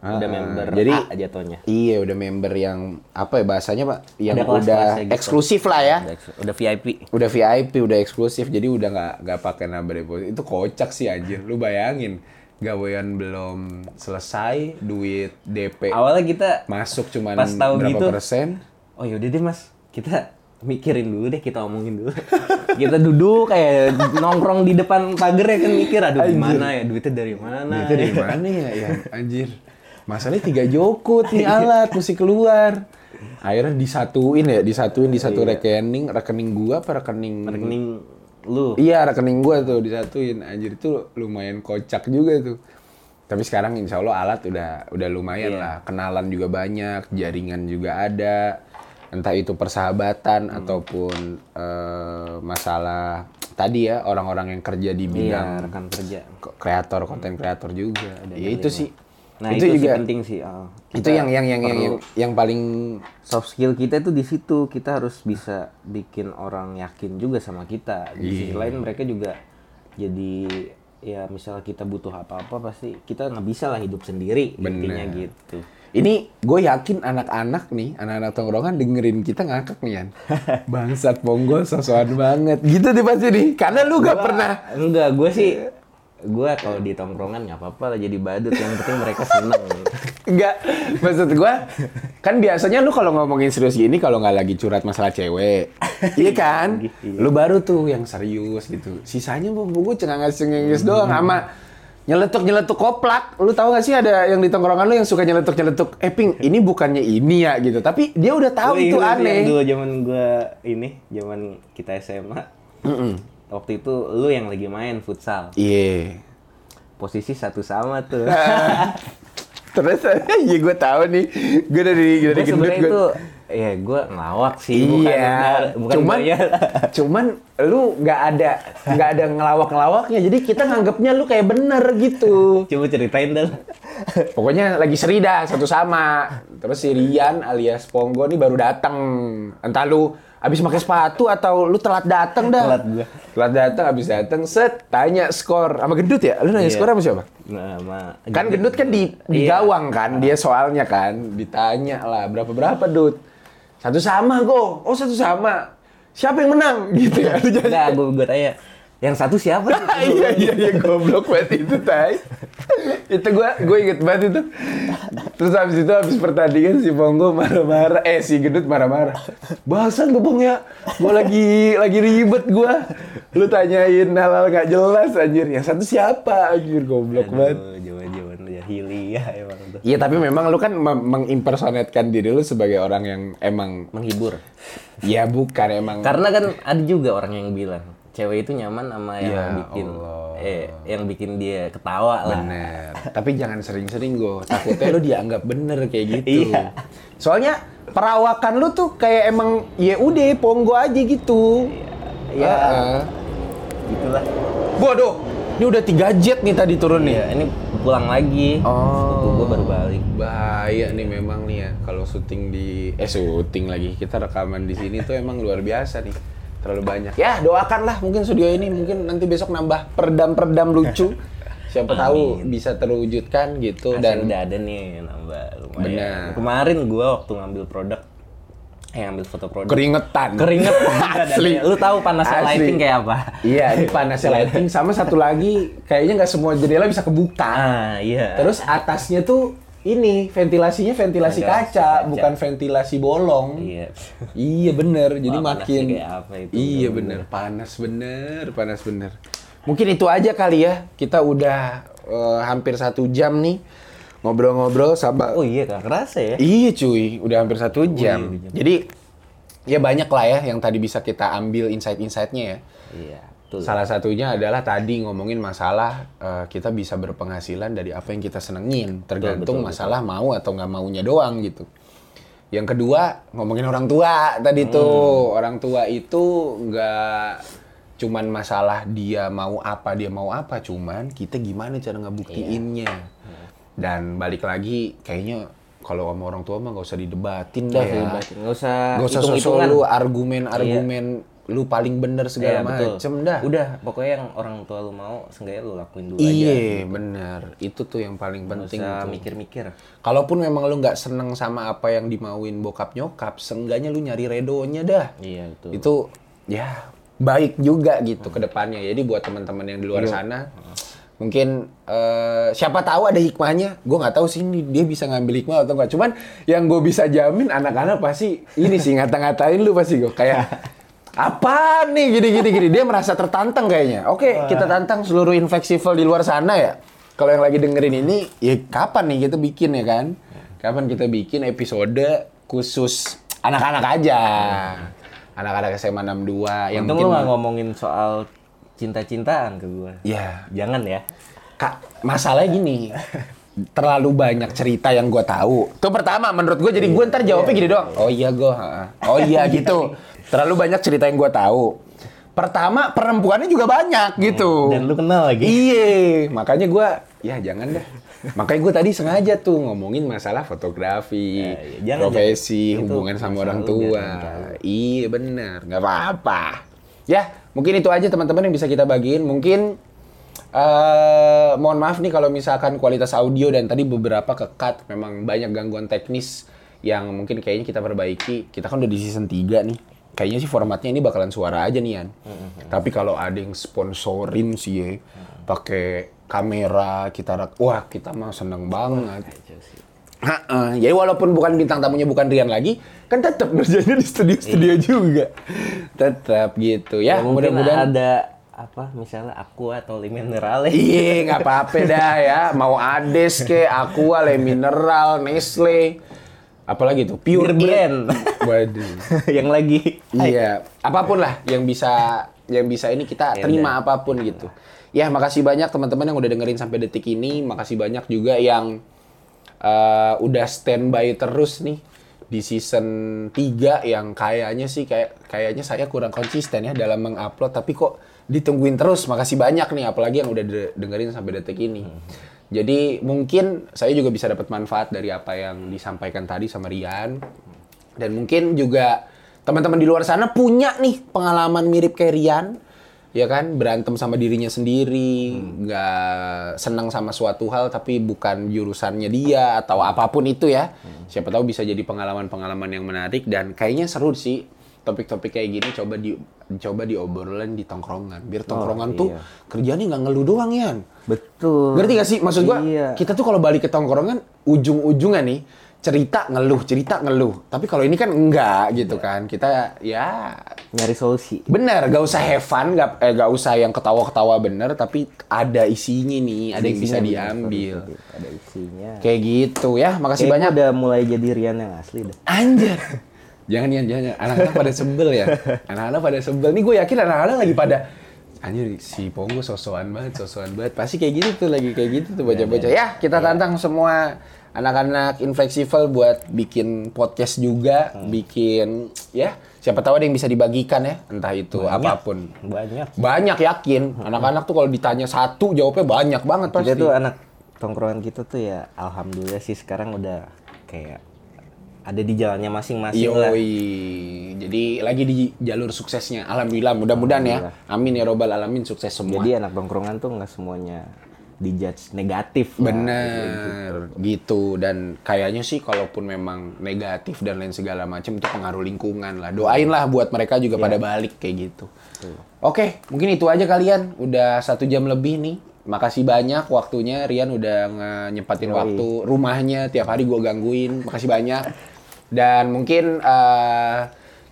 Ah, udah member jadi A jatuhnya. Iya, udah member yang apa ya bahasanya pak? Yang udah kelas-kelasnya gitu. eksklusif lah ya. Udah, udah VIP. Udah VIP, udah eksklusif, jadi udah nggak nggak pakai nambah deposit. Itu kocak sih anjir. Lu bayangin, gawean belum selesai, duit DP Awalnya kita masuk cuman pas tahu berapa gitu, persen? oh yaudah deh mas, kita mikirin dulu deh, kita omongin dulu. (laughs) kita duduk kayak nongkrong di depan pagar ya kan mikir, aduh gimana ya, duitnya dari mana? Itu dari (laughs) mana ya, ya anjir. Masalahnya tiga jokut nih (laughs) alat mesti keluar. Akhirnya disatuin ya, disatuin di satu rekening, rekening gua apa rekening Rekening lu. Iya rekening gua tuh disatuin. Anjir itu lumayan kocak juga tuh. Tapi sekarang insya Allah alat udah udah lumayan Iya. lah. Kenalan juga banyak, jaringan juga ada. Entah itu persahabatan Hmm. ataupun eh, masalah tadi ya orang-orang yang kerja di Iya, bidang rekan kerja. kreator, konten kreator juga. ya itu sih. Nah itu, itu, sih juga penting sih. ah. itu yang yang yang yang, yang, yang paling soft skill kita tuh di situ kita harus bisa bikin orang yakin juga sama kita di sisi Iya. lain mereka juga jadi ya misalnya kita butuh apa-apa pasti kita nggak bisa lah hidup sendiri intinya Bener. gitu Ini gue yakin anak-anak nih, anak-anak tongkrongan dengerin kita ngakak nih Yan. (laughs) Bangsat ponggol sosokan banget. Gitu deh pasti nih. Karena lu gak pernah. enggak gue sih gue kalau di tongkrongan nggak apa-apa lah jadi badut yang penting mereka seneng Enggak. Maksud gue, kan biasanya lu kalau ngomongin serius gini kalau nggak lagi curhat masalah cewek. (laughs) iya kan? Lu baru tuh yang serius gitu. Sisanya gue cengenges-cengenges doang sama nyeletuk-nyeletuk koplak. Lu tahu gak sih ada yang di tongkrongan lu yang suka nyeletuk-nyeletuk, eh Ping, ini bukannya ini ya gitu. Tapi dia udah tahu Gua itu ingat yang aneh. dulu zaman gue ini zaman kita SMA waktu itu lu yang lagi main futsal Iya. posisi satu sama tuh (laughs) Terus (laughs) iya gue tahu nih, gue dari dari gue gendut sebenarnya gue. Ya gue ngelawak sih bukan Iya, bukan cuman bayar. (laughs) cuman lu nggak ada nggak ada ngelawak-ngelawaknya, jadi kita nganggapnya lu kayak bener gitu. coba ceritain dong (laughs) Pokoknya lagi seri dah satu sama. Terus si Rian alias Ponggo nih baru datang. Entah lu abis pakai sepatu atau lu telat datang dah. Telat gua. Telat datang abis datang set tanya skor sama gendut ya. Lu nanya Iya. skor sama siapa? nah, ma, Kan gendut kan di, di Iya. gawang kan, dia soalnya kan ditanya lah berapa berapa dut. Satu sama go. Oh satu sama. Siapa yang menang (laughs) gitu ya? Enggak, gue gue tanya yang satu siapa (laughs) iya iya iya goblok banget itu tai. (laughs) itu gua gue inget banget itu. Terus habis itu habis pertandingan si Pongo marah-marah, eh si Gendut marah-marah. Bahasan tuh Pong ya, gua lagi lagi ribet gua. Lu tanyain hal-hal gak jelas anjir. Yang satu siapa anjir goblok banget. Aduh, jaman-jaman jahiliyah emang. Iya tapi memang lu kan mengimpersonatkan diri lu sebagai orang yang emang Menghibur. ya bukan emang Karena kan ada juga orang yang bilang, cewek itu nyaman sama yang Ya bikin Allah. eh yang bikin dia ketawa lah. Bener. Tapi jangan sering-sering gue. Takutnya (laughs) lu dianggap bener kayak gitu. Iya. Soalnya perawakan lu tuh kayak emang ya udah ponggo aja gitu. Iya. Heeh. Gitulah. Waduh, ini udah tiga jet nih tadi turun nih. Iya, ini pulang lagi. Oh. Sepupu gua baru balik. Bahaya nih memang nih ya kalau syuting di eh syuting lagi kita rekaman di sini tuh emang luar biasa nih. Terlalu banyak. Ya, doakanlah mungkin studio ini mungkin nanti besok nambah perdam-perdam lucu. (laughs) Siapa tahu bisa terwujudkan gitu Dan dan udah ada nih nambah lumayan. Benar. Kemarin gua waktu ngambil produk eh ngambil foto produk. keringetan. Keringet (laughs) Asli. Lu tahu panasnya Asli. lighting kayak apa? Iya, ini (laughs) panasnya lighting sama satu lagi kayaknya nggak semua jendela bisa kebuka. Ah, iya. Terus atasnya tuh ini ventilasinya ventilasi Ventilasi kaca, kaca. bukan ventilasi bolong. iya. Iya bener, jadi Wah, makin apa itu? Iya bener, panas bener, panas bener. Mungkin itu aja kali ya, kita udah eh, hampir satu jam nih ngobrol-ngobrol sama. Oh iya, gak kerasa ya? Iya cuy, udah hampir satu jam. iya, jam. Jadi ya banyak lah ya yang tadi bisa kita ambil insight-insightnya ya. Iya, betul. Salah satunya adalah tadi ngomongin masalah eh, kita bisa berpenghasilan dari apa yang kita senengin, tergantung betul, masalah mau atau nggak maunya doang gitu. Yang kedua ngomongin orang tua tadi Hmm. tuh orang tua itu nggak cuman masalah dia mau apa dia mau apa, cuman kita gimana cara ngebuktiinnya. Iya. Dan balik lagi kayaknya kalau sama orang tua mah nggak usah didebatin dah ya. nggak usah Gak usah sosok hitung-hitungan. lu argumen-argumen lu paling bener segala Iya, betul. macem dah. Udah, pokoknya yang orang tua lu mau, seenggaknya lu lakuin dulu aja. Iya, bener. Itu tuh yang paling Nggak penting usah tuh. mikir-mikir. Kalaupun memang lu nggak seneng sama apa yang dimauin bokap nyokap, seenggaknya lu nyari redonya dah. Iya, betul. Itu ya baik juga gitu ke depannya. Jadi buat teman-teman yang di luar Iya. sana, mungkin eh, siapa tahu ada hikmahnya. Gue nggak tahu sih ini dia bisa ngambil hikmah atau enggak. Cuman yang gue bisa jamin anak-anak pasti ini sih ngata-ngatain lu pasti gue kayak apa nih gini gini gini dia merasa tertantang kayaknya. Oke, kita tantang seluruh infleksibel di luar sana ya. Kalau yang lagi dengerin ini, ya kapan nih kita bikin ya kan? Kapan kita bikin episode khusus anak-anak aja. Anak-anak SMA 62 yang Untung mungkin lu gak ngomongin soal cinta-cintaan ke gua. Ya, Jangan ya. Kak, masalahnya gini. Terlalu banyak cerita yang gue tahu. Itu pertama menurut gue jadi gue ntar jawabnya gini doang. Oh iya gue. Oh (laughs) iya gitu. Terlalu banyak cerita yang gue tahu. Pertama perempuannya juga banyak gitu. Dan lu kenal lagi. Iya, makanya gue ya jangan deh. Makanya gue tadi sengaja tuh ngomongin masalah fotografi, Ya, ya, jangan, profesi, jangan. Itu hubungan sama orang tua. tahu. Iya bener, nggak apa-apa. Ya, mungkin itu aja teman-teman yang bisa kita bagiin. Mungkin eh mohon maaf nih kalau misalkan kualitas audio dan tadi beberapa kekat, memang banyak gangguan teknis yang mungkin kayaknya kita perbaiki. Kita kan udah di season 3 nih. Kayaknya sih formatnya ini bakalan suara aja nih Yan. Tapi kalau ada yang sponsorin sih ya, pakai kamera kita rak- wah kita mah seneng banget. Heeh, jadi walaupun bukan bintang tamunya bukan Rian lagi, kan tetap kerjanya di studio-studio juga. Tetap gitu ya. Ya, Mudah-mudahan ada apa misalnya aku atau le mineral Iya, nggak apa-apa dah ya. Mau Ades ke, Aqua, Le Mineral, Nestle, apalagi tuh Pure brand. Waduh. (laughs) yang lagi Iya, apa pun lah yang bisa yang bisa ini kita Ya terima apa pun gitu. Ya, makasih banyak teman-teman yang udah dengerin sampai detik ini. Makasih banyak juga yang eh, udah standby terus nih di season 3 yang kayaknya sih kayak kayaknya saya kurang konsisten ya dalam mengupload tapi kok ditungguin terus. Makasih banyak nih apalagi yang udah de- dengerin sampai detik ini. Jadi mungkin saya juga bisa dapat manfaat dari apa yang disampaikan tadi sama Rian. Dan mungkin juga teman-teman di luar sana punya nih pengalaman mirip kayak Rian. Ya kan, berantem sama dirinya sendiri, nggak senang sama suatu hal tapi bukan jurusannya dia atau apa pun itu ya. Siapa tahu bisa jadi pengalaman-pengalaman yang menarik dan kayaknya seru sih topik-topik kayak gini coba di coba diobrolin di tongkrongan. Biar tongkrongan tuh iya. kerjanya nggak ngeluh doang ya. betul Ngerti gak sih? Maksud gua, Iya. kita tuh kalau balik ke tongkrongan, ujung-ujungnya nih, cerita ngeluh, cerita ngeluh. Tapi kalau ini kan enggak gitu kan. Kita ya nyari solusi bener, gak usah have fun, gak, eh, gak usah yang ketawa-ketawa bener, tapi ada isinya nih, ada, yang bisa isinya, diambil. ada isinya Kayak gitu ya, makasih Kayaknya banyak. udah mulai jadi Rian yang asli dah Anjir. (laughs) Jangan, jangan, jangan. Anak-anak pada sebel ya. (laughs) Anak-anak pada sebel. Nih gue yakin anak-anak lagi pada Anjir si Pongo sosokan banget, sosokan banget. Pasti kayak gitu tuh lagi kayak gitu tuh bocah-bocah. Ya, kita tantang semua anak-anak infleksibel buat bikin podcast juga, bikin ya siapa tahu ada yang bisa dibagikan ya, entah itu Banyak. apa pun. Banyak. Banyak yakin, anak-anak tuh kalau ditanya satu jawabnya banyak banget pasti. Kita tuh anak tongkrongan kita tuh ya alhamdulillah sih sekarang udah kayak ada di jalannya masing-masing lah. Yoi. Jadi lagi di jalur suksesnya. Alhamdulillah, mudah-mudahan ya. Amin ya robbal alamin sukses semua. Jadi anak tongkrongan tuh nggak semuanya dijudge negatif. Bener gitu dan kayaknya sih kalaupun memang negatif dan lain segala macam itu pengaruh lingkungan lah. Doain lah buat mereka juga pada balik kayak gitu. Oke, mungkin itu aja kalian. Udah satu jam lebih nih. Makasih banyak waktunya Rian udah nyempatin waktu rumahnya tiap hari gua gangguin. Makasih banyak. Dan mungkin eh,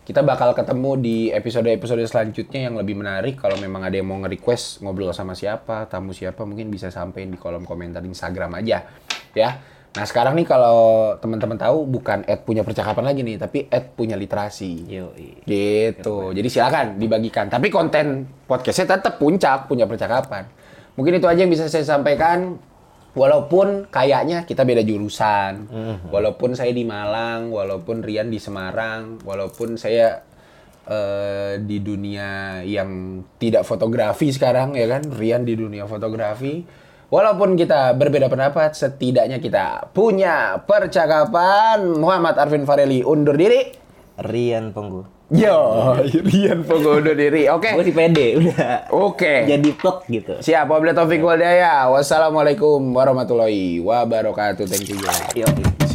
kita bakal ketemu di episode-episode selanjutnya yang lebih menarik. Kalau memang ada yang mau nge-request ngobrol sama siapa, tamu siapa, mungkin bisa sampein di kolom komentar Instagram aja. Ya. Nah sekarang nih kalau teman-teman tahu bukan Ed punya percakapan lagi nih, tapi Ed punya literasi. Yoi. Gitu. Jadi silakan dibagikan. Tapi konten podcastnya tetap puncak punya percakapan. Mungkin itu aja yang bisa saya sampaikan. Walaupun kayaknya kita beda jurusan, walaupun saya di Malang, walaupun Rian di Semarang, walaupun saya eh, di dunia yang tidak fotografi sekarang ya kan, Rian di dunia fotografi. Walaupun kita berbeda pendapat, setidaknya kita punya percakapan. Muhammad Arvin Fareli undur diri. Rian Penggu. Yo, Rian Pogo undur diri. Oke. Gue sih pede udah. Oke. Jadi plek gitu. Siap, wabillahi taufiq wal hidayah. Wassalamualaikum warahmatullahi wabarakatuh. Thank you. Siap.